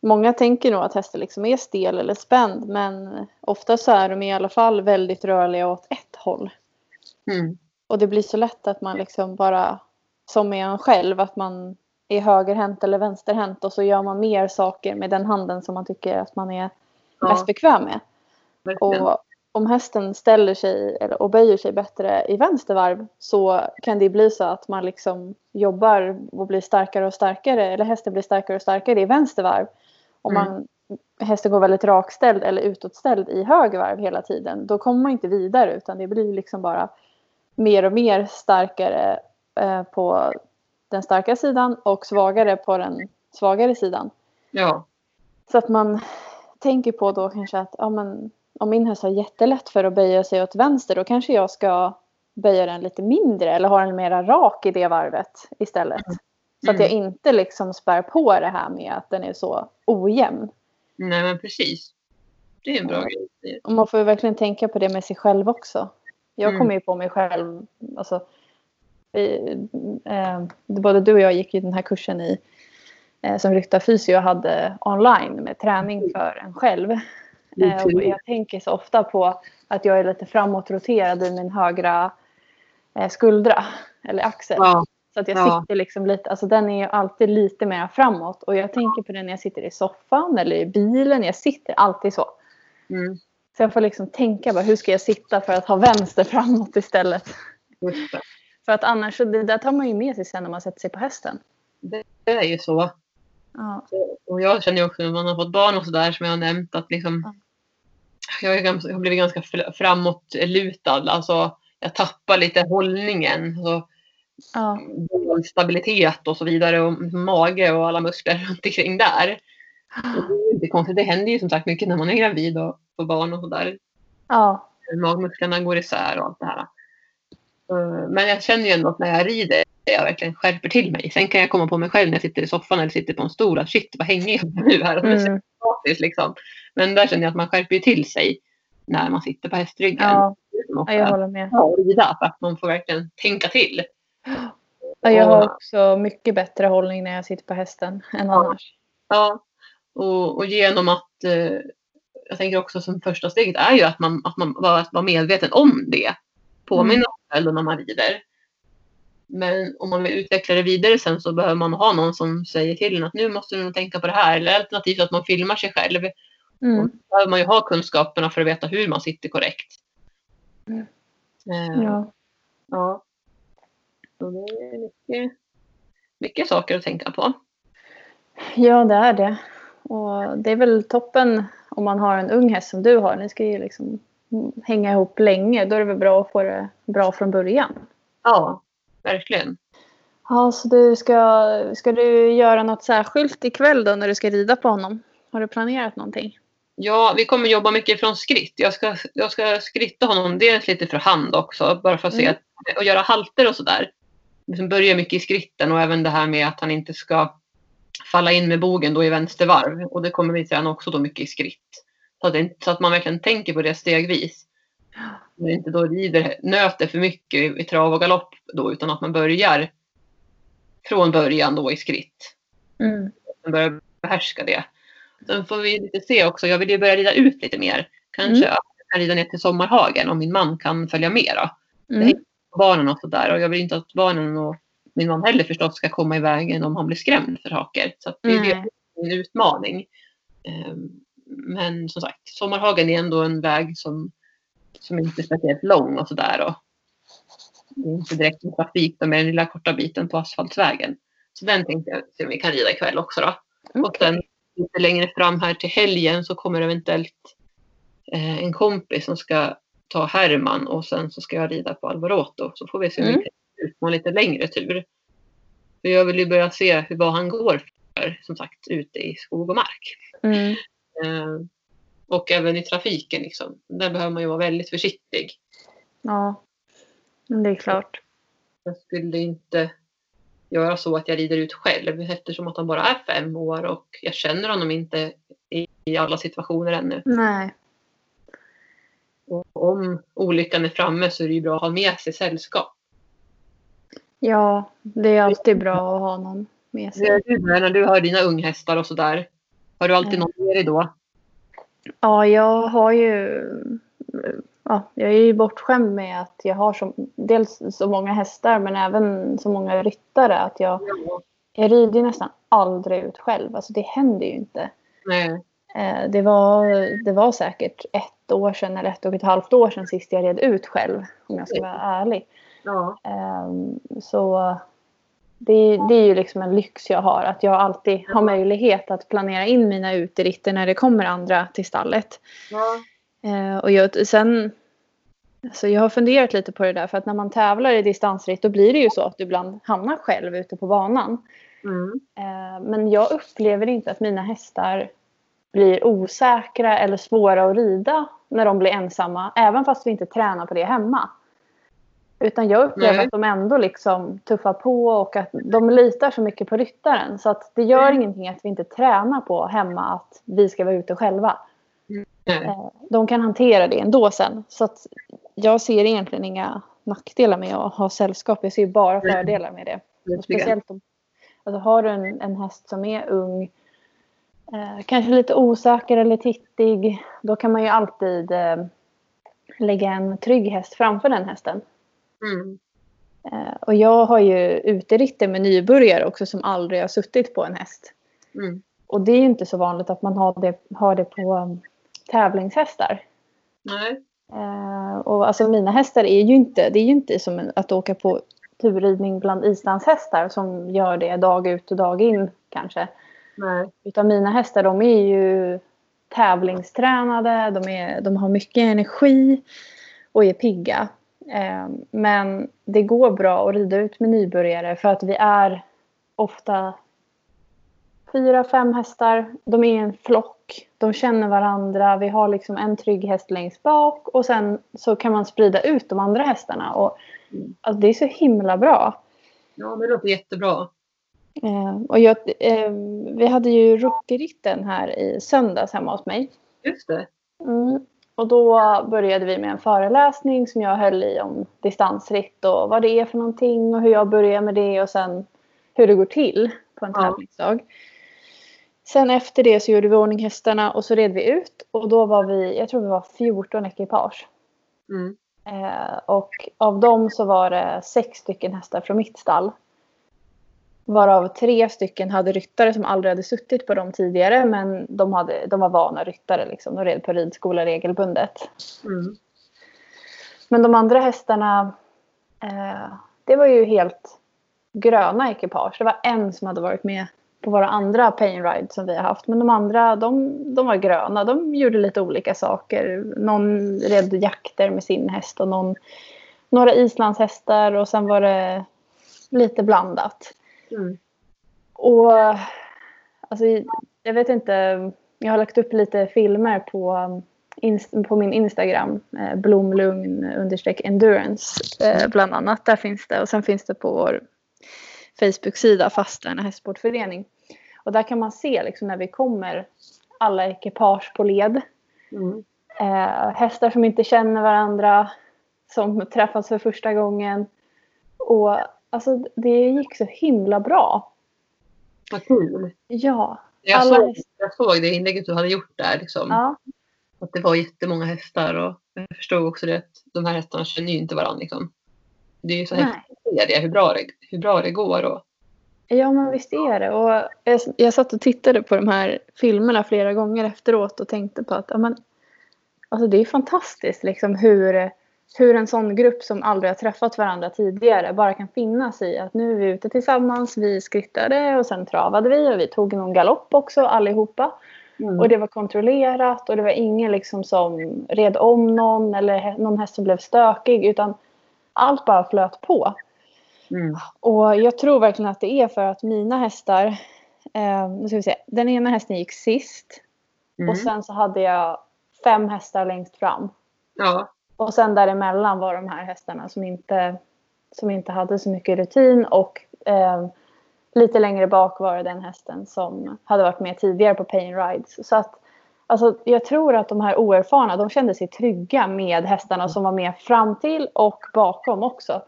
många tänker nog att hästen liksom är stel eller spänd men ofta så är de i alla fall väldigt rörliga åt ett håll. Mm. Och det blir så lätt att man liksom bara, som är en själv, att man är högerhänt eller vänsterhänt och så gör man mer saker med den handen som man tycker att man är Ja, mest bekväm med. verkligen. Och om hästen ställer sig eller, och böjer sig bättre i vänstervarv så kan det bli så att man liksom jobbar och blir starkare och starkare eller hästen blir starkare och starkare i vänstervarv. Om Mm. man, hästen går väldigt rakställd eller utåtställd i högervarv hela tiden då kommer man inte vidare utan det blir liksom bara mer och mer starkare eh, på den starka sidan och svagare på den svagare sidan. Ja, Så att man tänker på då kanske att ja, men, om min häst har jättelätt för att böja sig åt vänster då kanske jag ska böja den lite mindre eller ha den mera rak i det varvet istället. Så att jag inte liksom spär på det här med att den är så ojämn. nej men precis. Det är en bra grej. Och man får ju verkligen tänka på det med sig själv också. Jag Mm. kommer ju på mig själv. Alltså, vi, eh, både du och jag gick ju den här kursen i eh, som Rykta Fysio hade online med träning för en själv. Eh, och jag tänker så ofta på att jag är lite framåtroterad i min högra eh, skuldra eller axel. Ja, Så att jag Ja. sitter liksom lite, alltså den är ju alltid lite mer framåt. Och jag tänker på det när jag sitter i soffan eller i bilen. Jag sitter alltid så. mm, Så jag får liksom tänka bara hur ska jag sitta för att ha vänster framåt istället. För att annars, så det där tar man ju med sig sen när man sätter sig på hästen. det är ju så. Ja. Och jag känner ju också när man har fått barn och sådär som jag har nämnt att liksom Ja. jag, är ganska, jag har blivit ganska framåtlutad. Alltså jag tappar lite hållningen. Så Ja. stabilitet och så vidare och mage och alla muskler runt omkring där. Och det är inte konstigt. Det händer ju som sagt mycket när man är gravid och får barn och sådär. Ja. Magmusklerna går isär och allt det här. Men jag känner ju ändå att när jag rider jag verkligen skärper till mig. Sen kan jag komma på mig själv när jag sitter i soffan eller sitter på en stol att shit vad hänger jag nu här? Och det Mm. statiskt, liksom. Men där känner jag att man skärper till sig. när man sitter på hästryggen. Ja, Som ofta ja, jag håller med. ja, rida för att man får verkligen tänka till. Ja, jag har också mycket bättre hållning när jag sitter på hästen än Ja. annars. Ja, och, och genom att eh, jag tänker också som första steget är ju att man, att man var, att vara medveten om det. Påminna Mm. sig själv när man rider. Men om man vill utveckla det vidare sen så behöver man ha någon som säger till en att nu måste du nog tänka på det här. Eller alternativt att man filmar sig själv. Mm. Och då behöver man ju ha kunskaperna för att veta hur man sitter korrekt. Mm. Eh, Ja. ja. Så det är mycket, mycket saker att tänka på. ja, det är det. Och det är väl toppen om man har en ung häst som du har. Ni ska ju liksom hänga ihop länge. Då är det väl bra att få det bra från början. Ja, verkligen. Ja, så du ska, ska du göra något särskilt ikväll då när du ska rida på honom? Har du planerat någonting? Ja, vi kommer jobba mycket från skritt. Jag ska, jag ska skritta honom dels lite för hand också, bara för att se Mm. att, och göra halter och sådär. Liksom börja mycket i skritten och även det här med att han inte ska falla in med bogen då i vänstervarv. Och det kommer vi träna också då mycket i skritt. Så att, det, så att man verkligen tänker på det stegvis. Man inte då rider, nöter för mycket i, i trav och galopp då, utan att man börjar från början då i skritt Mm. man börjar behärska det. Sen får vi lite se också. Jag vill ju börja rida ut lite mer. Kanske Mm. jag kan rida ner till Sommarhagen om min man kan följa med. Då. Mm. Barnen och sådär. Och jag vill inte att barnen och min man heller förstås ska komma i vägen om han blir skrämd för saker. Så det är en utmaning. Ehm, Men som sagt, Sommarhagen är ändå en väg som, som inte är speciellt lång och sådär. och Det är inte direkt en trafik, de är den lilla korta biten på asfaltsvägen. Så den tänkte jag se om vi kan rida ikväll också då. Och Okej. sen lite längre fram här till helgen så kommer eventuellt eh, en kompis som ska ta Herman och sen så ska jag rida på Alvoroto. Så får vi se om Mm. vi kan ut på en lite längre tur. För jag vill ju börja se hur, vad han går för, som sagt, ute i skog och mark. Mm. Eh, och även i trafiken liksom. Där behöver man ju vara väldigt försiktig. Ja, det är klart. Jag skulle inte göra så att jag rider ut själv eftersom att han bara är fem år och jag känner honom inte i, i alla situationer ännu. Nej. Och om olyckan är framme så är det ju bra att ha med sig sällskap. Ja, det är alltid bra att ha någon med sig. du där när du har dina unghästar och sådär? Har du alltid någon med dig då? Ja, jag har ju... Ja, jag är ju bortskämd med att jag har så, dels så många hästar men även så många ryttare att jag, jag rider nästan aldrig ut själv. Alltså det händer ju inte. Nej. Eh, Det var, det var säkert ett år sedan eller ett och ett halvt år sedan sist jag red ut själv om jag ska vara ärlig. Ja. Ehm, Så det, det är ju liksom en lyx jag har. Att jag alltid har möjlighet att planera in mina uteritter när det kommer andra till stallet. ja. Eh, Och jag, sen, så jag har funderat lite på det där. För att när man tävlar i distansritt då blir det ju så att du ibland hamnar själv ute på banan. Mm. Eh, Men jag upplever inte att mina hästar blir osäkra eller svåra att rida när de blir ensamma. Även fast vi inte tränar på det hemma. Utan jag upplever Nej. att de ändå liksom tuffar på och att de litar så mycket på ryttaren. Så att det gör Mm. ingenting att vi inte tränar på hemma att vi ska vara ute själva. Nej. Eh, De kan hantera det ändå sen. Så att jag ser egentligen inga nackdelar med att ha sällskap. Jag ser bara Mm. fördelar med det. Och speciellt om alltså har du en, en häst som är ung, eh, kanske lite osäker eller tittig, då kan man ju alltid eh, lägga en trygg häst framför den hästen. Mm. Eh, och jag har ju uteritter med nybörjare också som aldrig har suttit på en häst. Mm. Och det är ju inte så vanligt att man har det, har det på um, tävlingshästar. Nej. Eh, och alltså mina hästar är ju inte, det är ju inte som en, att åka på turridning bland islandshästar som gör det dag ut och dag in kanske. Nej. Utan mina hästar de är ju tävlingstränade, de, är, de har mycket energi och är pigga. Eh, men det går bra att rida ut med nybörjare för att vi är ofta fyra, fem hästar. De är en flock. De känner varandra. Vi har liksom en trygg häst längst bak och sen så kan man sprida ut de andra hästarna. Och, alltså, det är så himla bra. Ja, det låter jättebra. Eh, och jag, eh, vi hade ju rookie-ritten här i söndags hemma hos mig. Just det. Mm. Och då började vi med en föreläsning som jag höll i om distansritt och vad det är för någonting och hur jag börjar med det och sen hur det går till på en Ja. tävlingsdag. Sen efter det så gjorde vi ordning hästarna och så red vi ut och då var vi, jag tror vi var 14 ekipage. Mm. Eh, och av dem så var det sex stycken hästar från mitt stall. Varav tre stycken hade ryttare som aldrig hade suttit på dem tidigare men de, hade, de var vana ryttare. Liksom. De red på ridskola regelbundet. Mm. Men de andra hästarna, eh, det var ju helt gröna ekipage. Det var en som hade varit med på våra andra pain ride som vi har haft. Men de andra, de, de var gröna. De gjorde lite olika saker. Någon red jakter med sin häst och någon, några islandshästar och sen var det lite blandat. Mm. Och alltså, jag vet inte, jag har lagt upp lite filmer på, inst- på min Instagram, eh, blomlugn endurance eh, bland annat. Där finns det och sen finns det på vår Facebook-sida Fastärna hästsportförening. Och där kan man se liksom när vi kommer alla ekipage på led. Mm. Eh, hästar som inte känner varandra, som träffas för första gången. Och alltså det gick så himla bra. Vad kul. Ja. Jag, Alla såg, jag såg det inlägget du hade gjort där. Liksom. Ja. Att det var jättemånga hästar. Och jag förstod också det att de här hästarna känner ju inte varandra. Liksom. Det är ju så Nej. häftigt att se det, hur bra det, hur bra det går. Och, Ja, men visst är det. Och jag, jag satt och tittade på de här filmerna flera gånger efteråt och tänkte på att ja, men, alltså det är fantastiskt liksom hur, hur en sån grupp som aldrig har träffat varandra tidigare bara kan finnas i att nu är vi ute tillsammans, vi skrittade och sen travade vi och vi tog någon galopp också allihopa. mm. Och det var kontrollerat och det var ingen liksom som red om någon eller någon häst som blev stökig utan allt bara flöt på. Mm. Och jag tror verkligen att det är för att mina hästar, eh, nu ska vi se, den ena hästen gick sist Mm. och sen så hade jag fem hästar längst fram. Ja. Och sen däremellan var de här hästarna som inte, som inte hade så mycket rutin och eh, lite längre bak var det den hästen som hade varit med tidigare på Pain Rides. Så att alltså, jag tror att de här oerfarna, de kände sig trygga med hästarna som var med fram till och bakom också.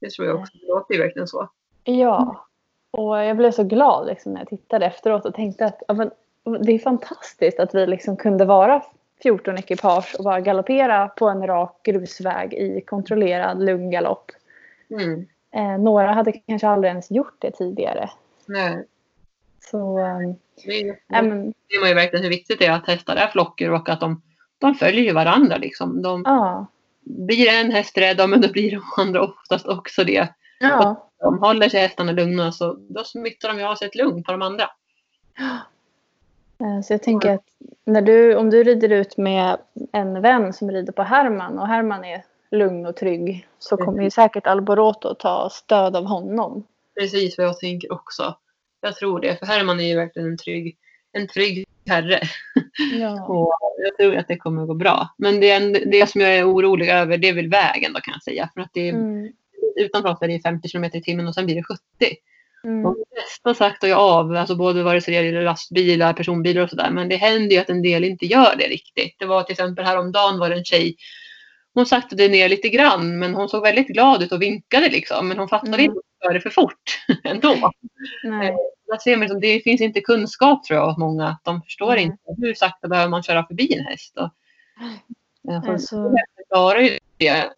Det tror jag också. Det låter ju verkligen så. Ja, och jag blev så glad liksom, när jag tittade efteråt och tänkte att ja, men, det är fantastiskt att vi liksom kunde vara 14 ekipage och bara galoppera på en rak grusväg i kontrollerad lugn galopp. Mm. Eh, några hade kanske aldrig ens gjort det tidigare. Nej. Så, eh, Det är, men, ser man ju verkligen hur viktigt det är att hästar är flocker och att de, de följer ju varandra. Liksom. De, ja. blir en häst rädd, men då blir de andra oftast också det. Ja, De håller sig hästarna lugna så då smittar de ju av sig ett lugn på de andra. Eh, så jag tänker att när du, om du rider ut med en vän som rider på Herman och Herman är lugn och trygg så kommer ju säkert Alboroto ta stöd av honom. Precis vad jag tänker också. Jag tror det, för Herman är ju verkligen en trygg, en trygg herre. Ja. Och jag tror att det kommer att gå bra. Men det, en- det som jag är orolig över det är väl vägen då kan jag säga. För att det är, Mm. utanför oss är det 50 km i timmen och sen blir det 70. Mm. De flesta saktar ju av, alltså både sig det gäller lastbilar, personbilar och sådär. Men det händer ju att en del inte gör det riktigt. Det var till exempel häromdagen var det en tjej. Hon saktade ner lite grann men hon såg väldigt glad ut och vinkade liksom. Men hon fattade Mm. inte att hon körde för fort ändå. Nej. Där ser man det finns inte kunskap tror jag hos många. De förstår Nej. inte hur sakta behöver man köra förbi en häst. Och, för Alltså, klarar ju det.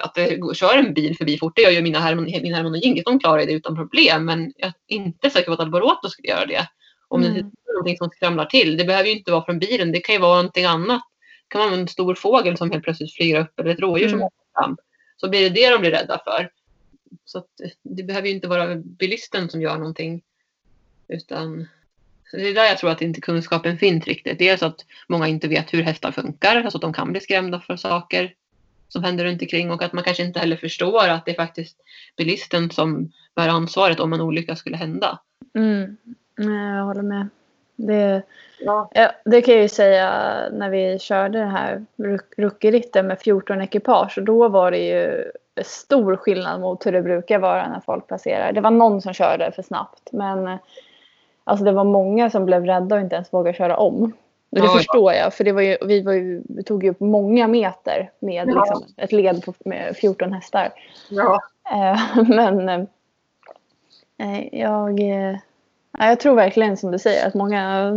Att det går- kör en bil förbi fort, det gör ju mina Herman, min Herman och Gingis. De klarar det utan problem. Men jag är inte säker på att Alboroto skulle göra det. Om det Mm. är någonting som skramlar till. Det behöver ju inte vara från bilen. Det kan ju vara någonting annat. Det kan vara en stor fågel som helt plötsligt flyger upp eller ett rådjur som Mm. åker fram. Så blir det det de blir rädda för. Så att det behöver ju inte vara bilisten som gör någonting. Utan det är där jag tror att inte kunskapen finns riktigt. Dels att många inte vet hur hästar funkar, alltså att de kan bli skrämda för saker som händer runt omkring och att man kanske inte heller förstår att det är faktiskt bilisten som bär ansvaret om en olycka skulle hända. mm. Jag håller med. Det, Ja. ja, det kan jag ju säga när vi körde det här ruck- rookie-ritten med 14 ekipage. Då var det ju stor skillnad mot hur det brukar vara när folk passerar. Det var någon som körde för snabbt. Men eh, alltså det var många som blev rädda och inte ens vågade köra om. Och det Ja, förstår jag, för det var ju, vi, var ju, vi tog ju upp många meter med Ja. liksom, ett led på, med 14 hästar. Ja. Eh, men eh, jag, eh, ja, jag tror verkligen som du säger att många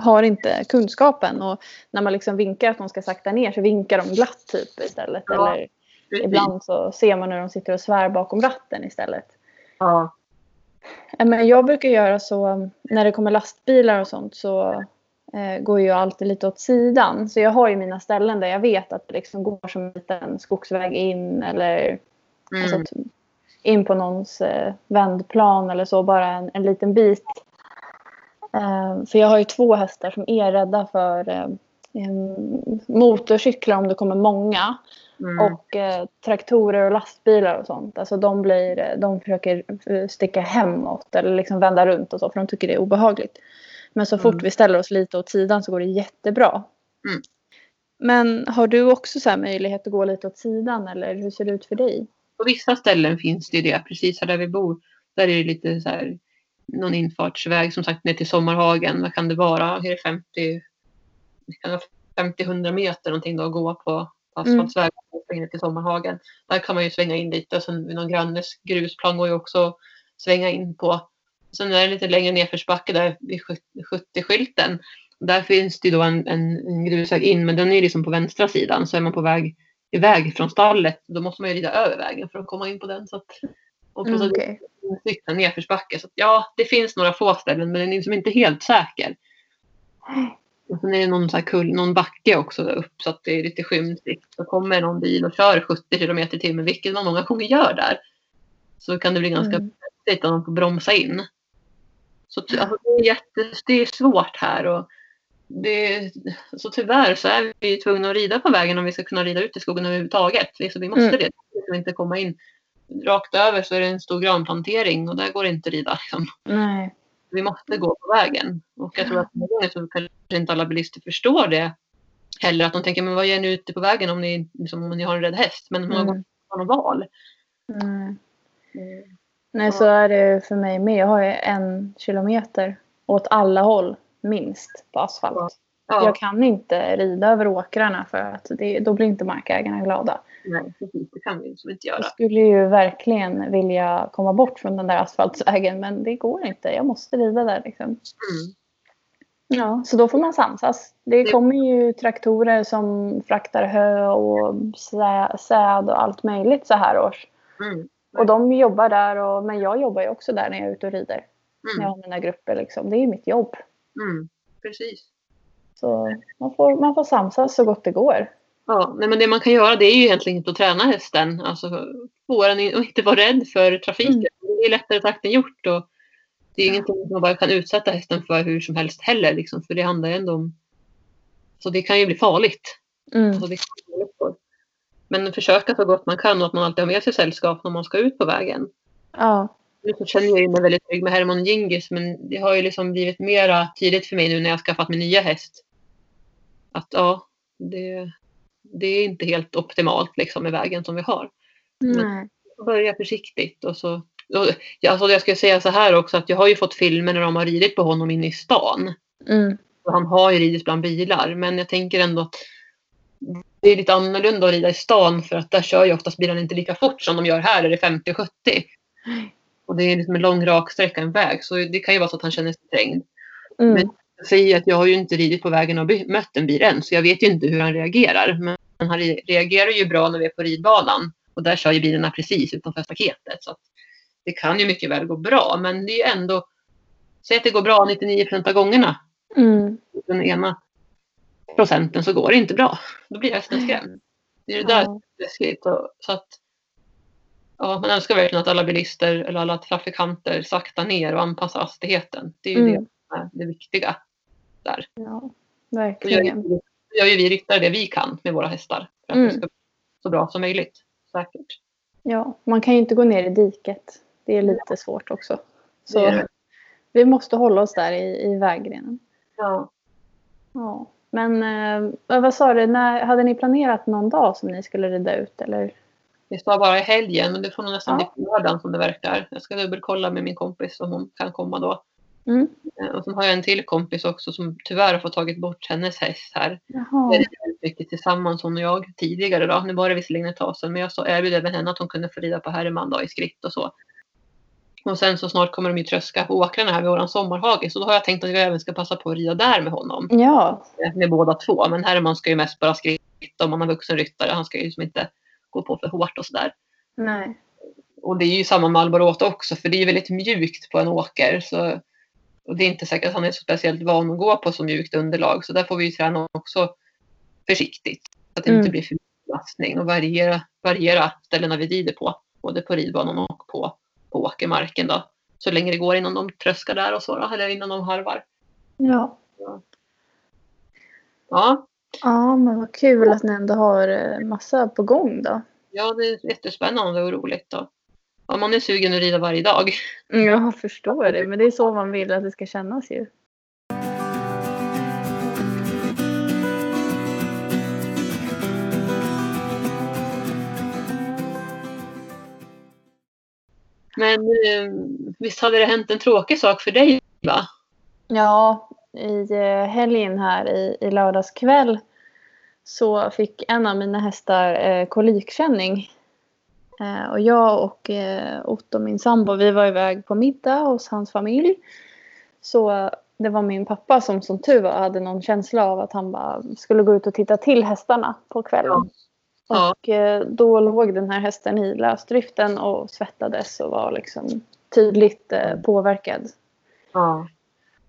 har inte kunskapen. Och när man liksom vinkar att de ska sakta ner så vinkar de glatt typ istället. Ja, Eller ibland så ser man när de sitter och svär bakom ratten istället. Ja. Eh, Men jag brukar göra så när det kommer lastbilar och sånt så eh, går jag alltid lite åt sidan. Så jag har ju mina ställen där jag vet att det liksom går som en liten skogsväg in eller Mm. alltså, att- in på någons eh, vändplan eller så, bara en, en liten bit. Eh, för jag har ju två hästar som är rädda för eh, motorcyklar om det kommer många. Mm. Och eh, traktorer och lastbilar och sånt. Alltså de, blir, eh, de försöker eh, sticka hemåt eller liksom vända runt och så för de tycker det är obehagligt. Men så fort Mm. vi ställer oss lite åt sidan så går det jättebra. Mm. Men har du också så här möjlighet att gå lite åt sidan eller hur ser det ut för dig? På vissa ställen finns det det. Precis här där vi bor. Där är det lite så här. Någon infartsväg som sagt ner till Sommarhagen. Vad kan det vara? Är det 50? Det kan vara 50-100 meter någonting då att gå på asfaltsväg. Mm. Ner till Sommarhagen. Där kan man ju svänga in lite. Och sen vid någon grannes grusplan går ju också att svänga in på. Sen är det lite längre nedförsbacke där vid 70-skylten. Där finns det ju då en, en, grusväg in men den är ju liksom på vänstra sidan. Så är man på väg iväg från stallet då måste man ju rida över vägen för att komma in på den. Så att, och plus Mm, att okej. cykla. Så att, ja, det finns några få ställen men den är liksom inte helt säker. Och sen är det någon, så här kull, någon backe också där upp så att det är lite skymd sikt. Så kommer någon bil och kör 70 kilometer i timmen, vilket man många gånger gör där. Så kan det bli ganska Mm. om man får bromsa in. Så alltså, det, är jätte, det är svårt här. Och det, så tyvärr så är vi tvungna att rida på vägen om vi ska kunna rida ut i skogen överhuvudtaget. Så vi måste Mm. det. Vi kan inte komma in. Rakt över så är det en stor granplantering och där går det inte att rida. Liksom. Nej. Vi måste gå på vägen. Och jag tror att många gånger så kanske inte alla bilister förstår det. Heller att de tänker, men vad gör ni ute på vägen om ni, liksom, om ni har en rädd häst? Men många gånger Mm. har de val. Nej. Nej, så är det för mig med. Jag har ju en kilometer åt alla håll minst på asfalt. Ja, Jag kan inte rida över åkrarna för att det, då blir inte markägarna glada. nej. Det kan vi liksom inte göra. Jag skulle ju verkligen vilja komma bort från den där asfaltsvägen men det går inte. Jag måste rida där liksom. Mm. Ja, så då får man samsas. Det Det- kommer ju traktorer som fraktar hö och sä, säd och allt möjligt så här års. Mm. Och de jobbar där, och, men jag jobbar ju också där när jag är ute och rider. När jag Mm. har mina grupper liksom. Det är ju mitt jobb. Mm. Precis. Så man får, man får samsas så gott det går. Ja, nej, men det man kan göra det är ju egentligen att träna hästen. Alltså få den in- och inte vara rädd för trafiken. Mm. Det är lättare sagt än gjort. Och det är ingenting som man bara kan utsätta hästen för hur som helst heller. Liksom, för det handlar ju ändå om... Så det kan ju bli farligt. Mm. Alltså, det kan. Men försöka så gott man kan och att man alltid har med sig sällskap när man ska ut på vägen. Ja. Nu så känner jag mig väldigt trygg med Herman Gingis men det har ju liksom blivit mera tydligt för mig nu när jag skaffat min nya häst. Att ja, det, det är inte helt optimalt liksom med vägen som vi har. Nej. Börja försiktigt och så. Och, alltså jag ska säga så här också att jag har ju fått filmer när de har ridit på honom inne i stan. Mm. Han har ju ridit bland bilar men jag tänker ändå att det är lite annorlunda att rida i stan för att där kör ju oftast bilarna inte lika fort som de gör här där det är 50 och 70. Och det är liksom en lång rak sträcka en väg så det kan ju vara så att han känner sig trängd. Mm. Men- Jag säger att jag har ju inte ridit på vägen och mött en bil än så jag vet ju inte hur han reagerar. Men han re- reagerar ju bra när vi är på ridbanan och där kör ju bilarna precis utanför staketet. Så det kan ju mycket väl gå bra men det är ju ändå Säg att det går bra 99 av gångerna Mm. den ena procenten så går det inte bra. Då blir hästen skrämd. Det är det där som är läskigt. Och, så att, ja, man önskar verkligen att alla bilister eller alla trafikanter saktar ner och anpassar hastigheten. Det är ju Mm. det som är det viktiga. Där. ja. Verkligen. då gör ju vi ryttare det vi kan med våra hästar. För att Mm. det ska bli så bra som möjligt. Säkert. Ja, man kan ju inte gå ner i diket. Det är lite svårt också. Så vi måste hålla oss där i, i vägrenen. Ja. Ja. Men eh, vad sa du, när, hade ni planerat någon dag som ni skulle rida ut? Eller? Det står bara i helgen men det får nog nästan Ja. bli på lördagen som det verkar. Jag ska dubbelkolla med min kompis om hon kan komma då. Mm. Eh, Och så har jag en till kompis också som tyvärr har fått tagit bort hennes häst här. Jaha. Det är väldigt mycket tillsammans hon och jag tidigare då. Nu var det visserligen ett tag sedan men jag så erbjöd även henne att hon kunde få rida på Herman då i skritt och så. Och sen så snart kommer de ju tröska på åkrarna här vid våran sommarhage så då har jag tänkt att jag även ska passa på att rida där med honom. Ja. Eh, Med båda två. Men Herman ska ju mest bara skritta om man har vuxen ryttare. Han ska ju liksom inte gå på för hårt och sådär. Nej. Och det är ju samma med Albaråt också för det är ju väldigt mjukt på en åker. Så, och det är inte säkert att han är så speciellt van att gå på så mjukt underlag. Så där får vi ju träna också försiktigt. Så att det Mm. inte blir för mycket belastning och variera, variera ställena vi rider på. Både på ridbanan och på, på åkermarken då. Så länge det går innan de tröskar där och så då, eller innan de harvar. Ja. Ja, Ja, men vad kul att ni ändå har eh, massa på gång då. ja det är jättespännande och roligt då. Ja, man är sugen att rida varje dag. Jag förstår det, men det är så man vill att det ska kännas ju. Men eh, visst hade det hänt en tråkig sak för dig va? Ja, i eh, helgen här i, i lördags kväll så fick en av mina hästar eh, kolikkänning. Eh, och jag och eh, Otto, min sambo, vi var iväg på middag hos hans familj. Så det var min pappa som som tur var hade någon känsla av att han bara skulle gå ut och titta till hästarna på kvällen. Ja. Och eh, då låg den här hästen i lösdriften och svettades och var liksom tydligt eh, påverkad. Ja.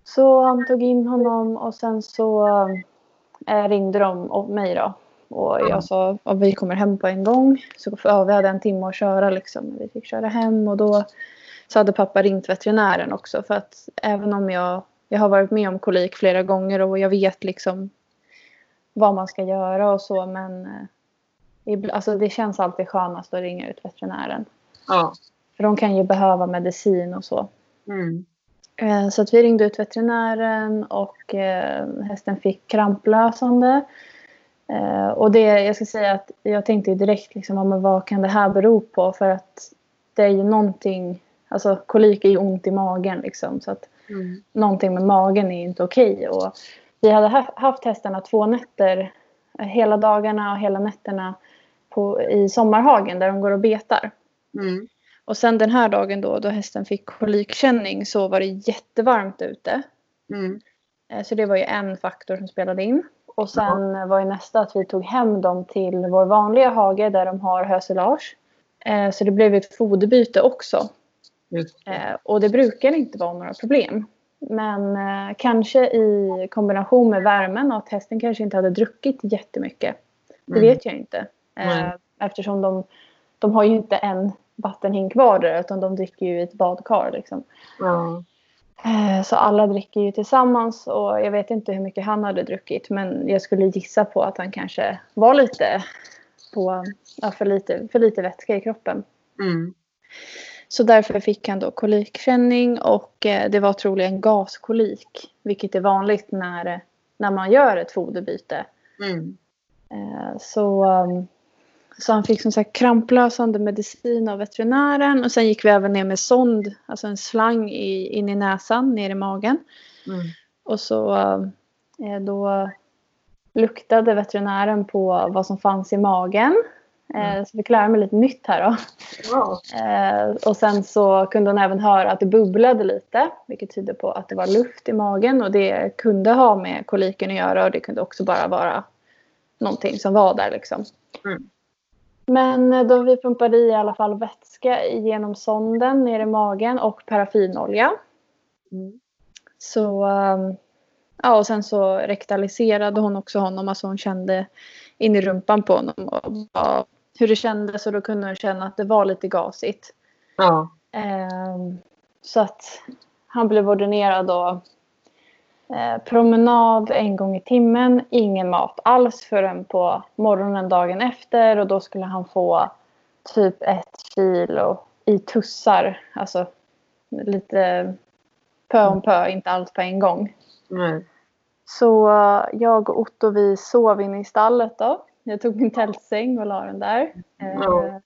Så han tog in honom och sen så eh, ringde de och mig då. Och jag sa att vi kommer hem på en gång. Så ja, vi hade en timme att köra liksom. Vi fick köra hem och då så hade pappa ringt veterinären också. För att även om jag, jag har varit med om kolik flera gånger och jag vet liksom vad man ska göra och så. Men alltså, det känns alltid skönast att ringa ut veterinären. Ja. För de kan ju behöva medicin och så. Mm. Eh, Så att vi ringde ut veterinären och eh, hästen fick kramplösande. Eh, och det, jag ska säga att jag tänkte direkt liksom, men vad kan det här bero på? För att det är ju någonting, alltså kolik är ju ont i magen liksom. Så att Mm. någonting med magen är inte okej. Och vi hade ha- haft hästarna två nätter, hela dagarna och hela nätterna på, i sommarhagen där de går och betar. Mm. Och sen den här dagen då, då hästen fick kolikkänning så var det jättevarmt ute. Mm. Eh, Så det var ju en faktor som spelade in. Och sen var ju nästa att vi tog hem dem till vår vanliga hage där de har hösilage. Eh, Så det blev ett foderbyte också. Det. Eh, Och det brukar inte vara några problem. Men kanske i kombination med värmen och att hästen kanske inte hade druckit jättemycket. Det Mm. vet jag inte. Nej. Eftersom de, de har ju inte en vattenhink vardera utan de dricker ju i ett badkar. Liksom. Eh, Så alla dricker ju tillsammans och jag vet inte hur mycket han hade druckit men jag skulle gissa på att han kanske var lite på, ja, för, lite, för lite vätska i kroppen. Mm. Så därför fick han då kolikkänning och eh, det var troligen gaskolik vilket är vanligt när, när man gör ett foderbyte. Mm. Så, um, så han fick som sagt kramplösande medicin av veterinären och sen gick vi även ner med sond, alltså en slang i, in i näsan, ner i magen. Mm. Och så eh, då luktade veterinären på vad som fanns i magen. Eh, så fick lära mig lite nytt här då. Ja. Eh, och sen så kunde hon även höra att det bubblade lite. Vilket tyder på att det var luft i magen. Och det kunde ha med koliken att göra. Och det kunde också bara vara någonting som var där liksom. Mm. Men eh, då vi pumpade i i alla fall vätska genom sonden ner i magen och paraffinolja. Mm. Så, ehm, ja och sen så rektaliserade hon också honom, alltså hon kände in i rumpan på honom och bara hur det kändes och då kunde hon känna att det var lite gasigt. Ja. Ehm, så att han blev ordinerad då eh, promenad en gång i timmen, ingen mat alls förrän på morgonen dagen efter och då skulle han få typ ett kilo i tussar, alltså lite pö om pö, inte allt på en gång. Nej. Så eh, jag och Otto vi sov inne i stallet då. Jag tog min tältsäng och la den där. Eh,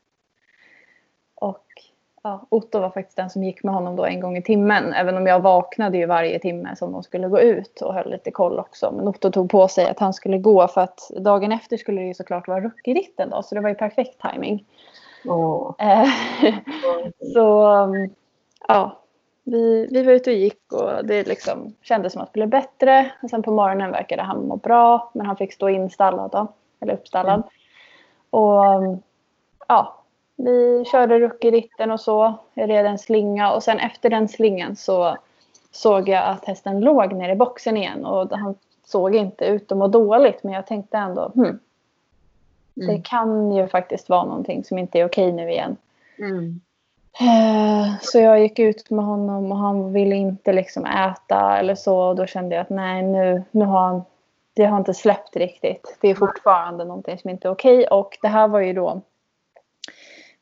Ja. Otto var faktiskt den som gick med honom då en gång i timmen. Även om jag vaknade ju varje timme som de skulle gå ut och höll lite koll också. Men Otto tog på sig att han skulle gå för att dagen efter skulle det ju såklart vara rookie-ritten då. Så det var ju perfekt timing. Eh, så ja, vi, vi var ute och gick och det liksom kändes som att det blev bättre. Och sen på morgonen verkade han må bra. Men han fick stå installad då. Eller uppstallad. Och ja, vi körde rookie-ritten och så. Jag red en slinga och sen efter den slingan så såg jag att hästen låg nere i boxen igen. Och han såg inte ut att må dåligt men jag tänkte ändå hmm, det Mm. kan ju faktiskt vara någonting som inte är okej nu igen. Mm. Eh, Så jag gick ut med honom och han ville inte liksom äta eller så. Och då kände jag att nej, nu, nu har han... Det har inte släppt riktigt. Det är fortfarande någonting som inte är okej. Och det här var ju då...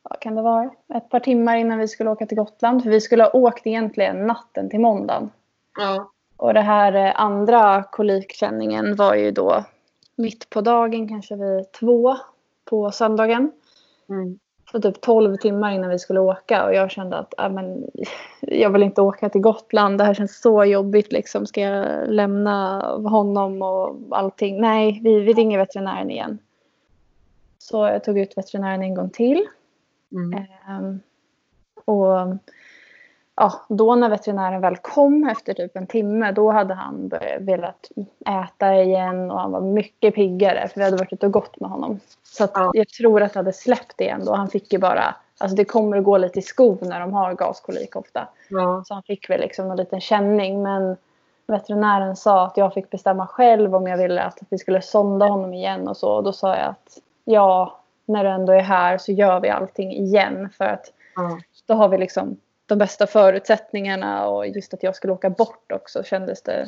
Vad kan det vara? Ett par timmar innan vi skulle åka till Gotland. För vi skulle ha åkt egentligen natten till måndagen. Ja. Och det här eh, andra kolikkänningen var ju då mitt på dagen, kanske vid två på söndagen. Mm. Så typ 12 timmar innan vi skulle åka och jag kände att äh, men, jag vill inte åka till Gotland. Det här känns så jobbigt. Liksom. Ska jag lämna honom och allting? Nej, vi, vi ringer veterinären igen. Så jag tog ut veterinären en gång till. Mm. Ehm, och ja, då när veterinären väl kom efter typ en timme då hade han börjat, velat äta igen och han var mycket piggare för vi hade varit ute och gått med honom. Så Ja. jag tror att det hade släppt igen då. Han fick ju bara, alltså det kommer att gå lite i skov när de har gaskolik ofta. Ja. Så han fick väl liksom en liten känning men veterinären sa att jag fick bestämma själv om jag ville att vi skulle sonda honom igen och så. Och då sa jag att ja, när du ändå är här så gör vi allting igen för att Ja. då har vi liksom de bästa förutsättningarna och just att jag skulle åka bort också kändes det,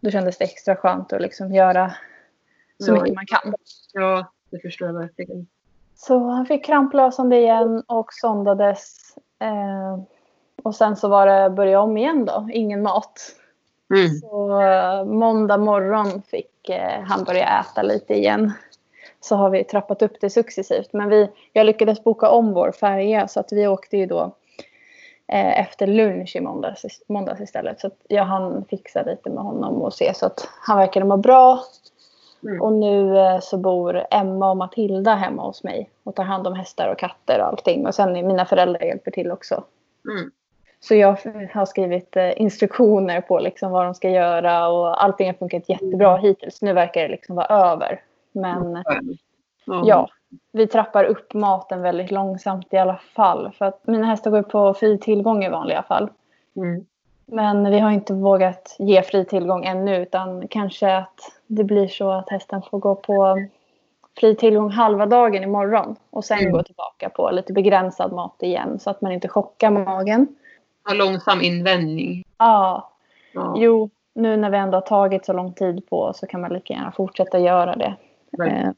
då kändes det extra skönt att liksom göra så Ja. mycket man kan. ja, det förstår jag verkligen. Så han fick kramplösande igen och sondades. Eh, och sen så var det börja om igen då, ingen mat. Mm. Så eh, måndag morgon fick eh, han börja äta lite igen. Så har vi trappat upp det successivt. Men vi, jag lyckades boka om vår färja så att vi åkte ju då eh, efter lunch i måndags, måndags istället. Så jag hann fixa lite med honom och se så att han verkade må bra. Mm. Och nu eh, så bor Emma och Matilda hemma hos mig och tar hand om hästar och katter och allting. Och sen mina föräldrar hjälper till också. Mm. Så jag har skrivit eh, instruktioner på liksom vad de ska göra och allting har funkat jättebra hittills. Nu verkar det liksom vara över. Men ja, vi trappar upp maten väldigt långsamt i alla fall. För att mina hästar går på fri tillgång i vanliga fall. Mm. Men vi har inte vågat ge fri tillgång ännu utan kanske att det blir så att hästen får gå på fri tillgång halva dagen imorgon och sen Mm. gå tillbaka på lite begränsad mat igen så att man inte chockar magen. Ja, långsam invändning. Ja, Ja, jo, nu när vi ändå har tagit så lång tid på så kan man lika gärna fortsätta göra det. Verkligen. Eh,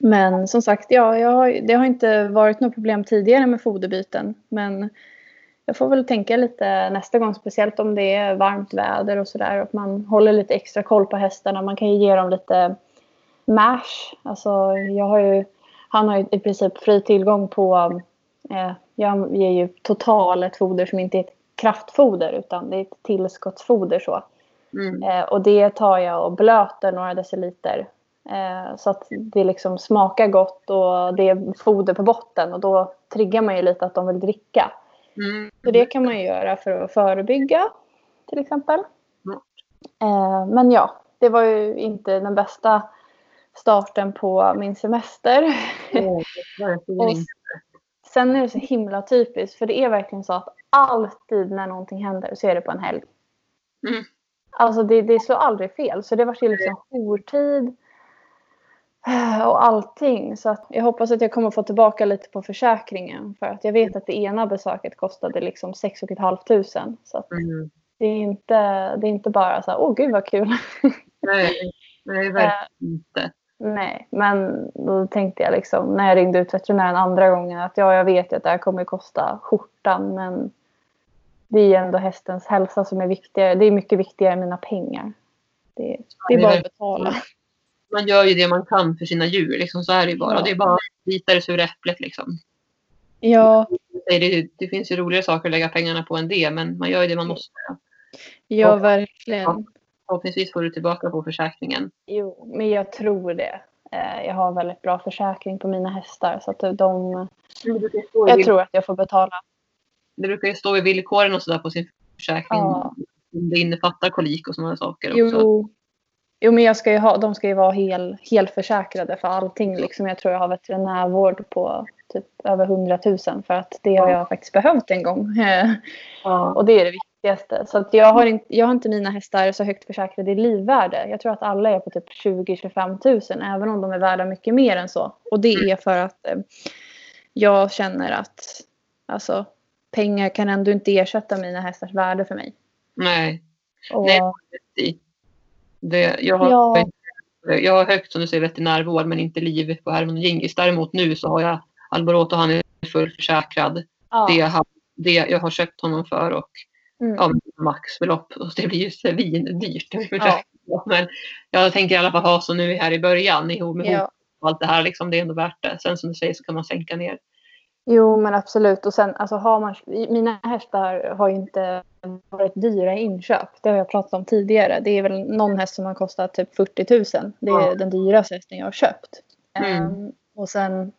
Men som sagt, ja, jag har, det har inte varit något problem tidigare med foderbyten. Men jag får väl tänka lite nästa gång, speciellt om det är varmt väder och sådär. Att man håller lite extra koll på hästarna. Man kan ju ge dem lite mash. Alltså, jag har ju, han har ju i princip fri tillgång på... Eh, jag ger ju total ett foder som inte är ett kraftfoder utan det är ett tillskottsfoder. så. Mm. Eh, och det tar jag och blöter några deciliter. Eh, så att det liksom smakar gott och det är foder på botten. Och då triggar man ju lite att de vill dricka. Mm. Så det kan man ju göra för att förebygga till exempel. Eh, men ja, det var ju inte den bästa starten på min semester. Verkligen Och sen är det så himla typiskt för det är verkligen så att alltid när någonting händer så är det på en helg. Mm. Alltså det, det slår aldrig fel. Så det var ju liksom jourtid och allting. Så att jag hoppas att jag kommer få tillbaka lite på försäkringen. För att jag vet att det ena besöket kostade liksom 6 500. Så att Mm. det, är inte, det är inte bara så här, åh gud vad kul. Nej, nej, verkligen inte. Nej, men då tänkte jag liksom när jag ringde ut veterinären andra gången att ja, jag vet ju att det här kommer kosta skjortan men det är ju ändå hästens hälsa som är viktigare. Det är mycket viktigare än mina pengar. Det, det är bara att betala. Man gör ju det man kan för sina djur. Liksom, så är det ju bara. Ja. Det är bara att bita det sura äpplet. Liksom. Ja, det, det finns ju roligare saker att lägga pengarna på än det, men man gör ju det man måste. Ja, Och- verkligen. Förhoppningsvis får du tillbaka på försäkringen. Jo, men jag tror det. Eh, Jag har väldigt bra försäkring på mina hästar så att de, jag tror att jag får betala. det brukar ju stå i villkoren och sådär på sin försäkring. Ja. Om det innefattar kolik och sådana saker också. Jo, jo men jag ska ju ha, de ska ju vara hel, helförsäkrade för allting. Liksom. Jag tror jag har veterinärvård på typ över 100 000 för att det har Ja. jag faktiskt behövt en gång. Ja. Och det är det viktigaste. Så att jag, har inte, jag har inte mina hästar så högt försäkrade i livvärde. Jag tror att alla är på typ 20-25 000 även om de är värda mycket mer än så. Och det är för att eh, jag känner att alltså, pengar kan ändå inte ersätta mina hästars värde för mig. Nej, Och, Nej. Det, jag, har, Ja. jag har högt som du säger veterinärvård men inte liv på Herman och Gingis. Däremot nu så har jag Alboroto han är fullförsäkrad. ja, Det, har- det jag har köpt honom för och mm, ja, maxbelopp. Och det blir ju svindyrt. Ja. Men jag tänker i alla fall ha så nu här i början ihop med ja. och allt det här. Liksom, det är ändå värt det. Sen som du säger så kan man sänka ner. Jo, men absolut. Och sen, alltså, har man, mina hästar har ju inte varit dyra i inköp. Det har jag pratat om tidigare. Det är väl någon häst som har kostat typ 40 000. Det är Ja. den dyraste hästen jag har köpt. Mm. Ehm, och sen,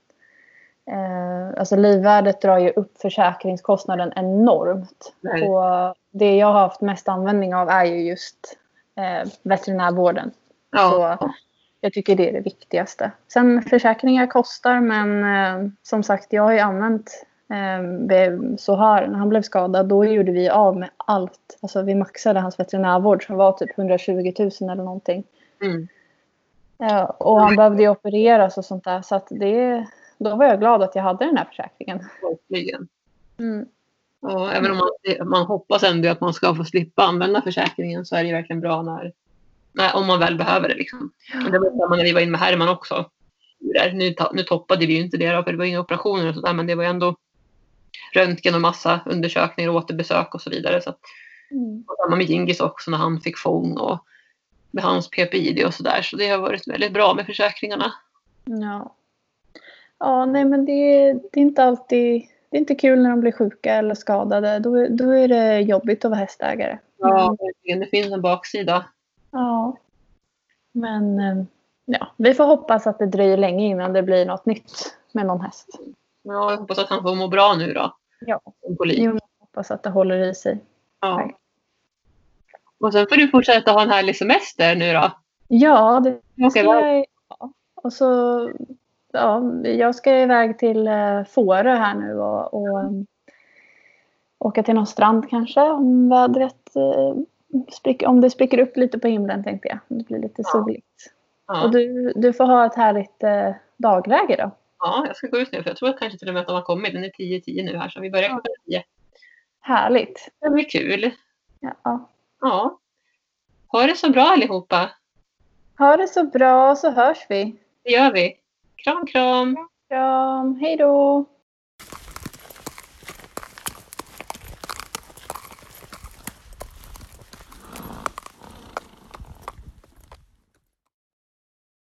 eh, alltså livvärdet drar ju upp försäkringskostnaden enormt. Nej. Och det jag har haft mest användning av är ju just eh, veterinärvården. Ja. Så jag tycker det är det viktigaste. Sen försäkringar kostar men eh, som sagt jag har ju använt eh, här när han blev skadad då gjorde vi av med allt. Alltså vi maxade hans veterinärvård som var typ 120 000 eller någonting. Mm. Ja, och han behövde ju opereras och sånt där så att det, då var jag glad att jag hade den här försäkringen. Verkligen. Mm. Och även om man, man hoppas ändå att man ska få slippa använda försäkringen så är det verkligen bra när om man väl behöver det. Liksom. Och det var samma när vi var inne med Herman också. Nu, nu toppade vi ju inte det då, för det var inga operationer och sådär men det var ändå röntgen och massa undersökningar och återbesök och så vidare. Så att, Mm. och samma med Gingis också när han fick fång och med hans PPID och sådär. Så det har varit väldigt bra med försäkringarna. Ja. Ja, nej men det, det är inte alltid det är inte kul när de blir sjuka eller skadade. Då, är- då är det jobbigt att vara hästägare. Ja. Det finns en baksida. Ja. Men eh, ja, vi får hoppas att det dröjer länge innan det blir något nytt med någon häst. Ja, jag hoppas att han får må bra nu då. Ja. Jag hoppas att det håller i sig. Ja. Och sen får du fortsätta ha en härlig semester nu då. Ja, det ska jag. Ja. Och så, ja, jag ska iväg till eh, Fårö här nu och, och um, åka till någon strand kanske om vädret eh, sprick, om det spricker upp lite på himlen tänkte jag. Det blir lite Ja. soligt. ja. Och du, du får ha ett härligt eh, dagläge då. ja, jag ska gå ut nu för jag tror att kanske till och med att de har kommit. Den är 10-10 nu här så vi börjar klockan 10. Härligt. Det blir kul. Ja. Ja. Ha det så bra allihopa. Ha det så bra så hörs vi. Det gör vi. Kram, kram. Kram. Hej då.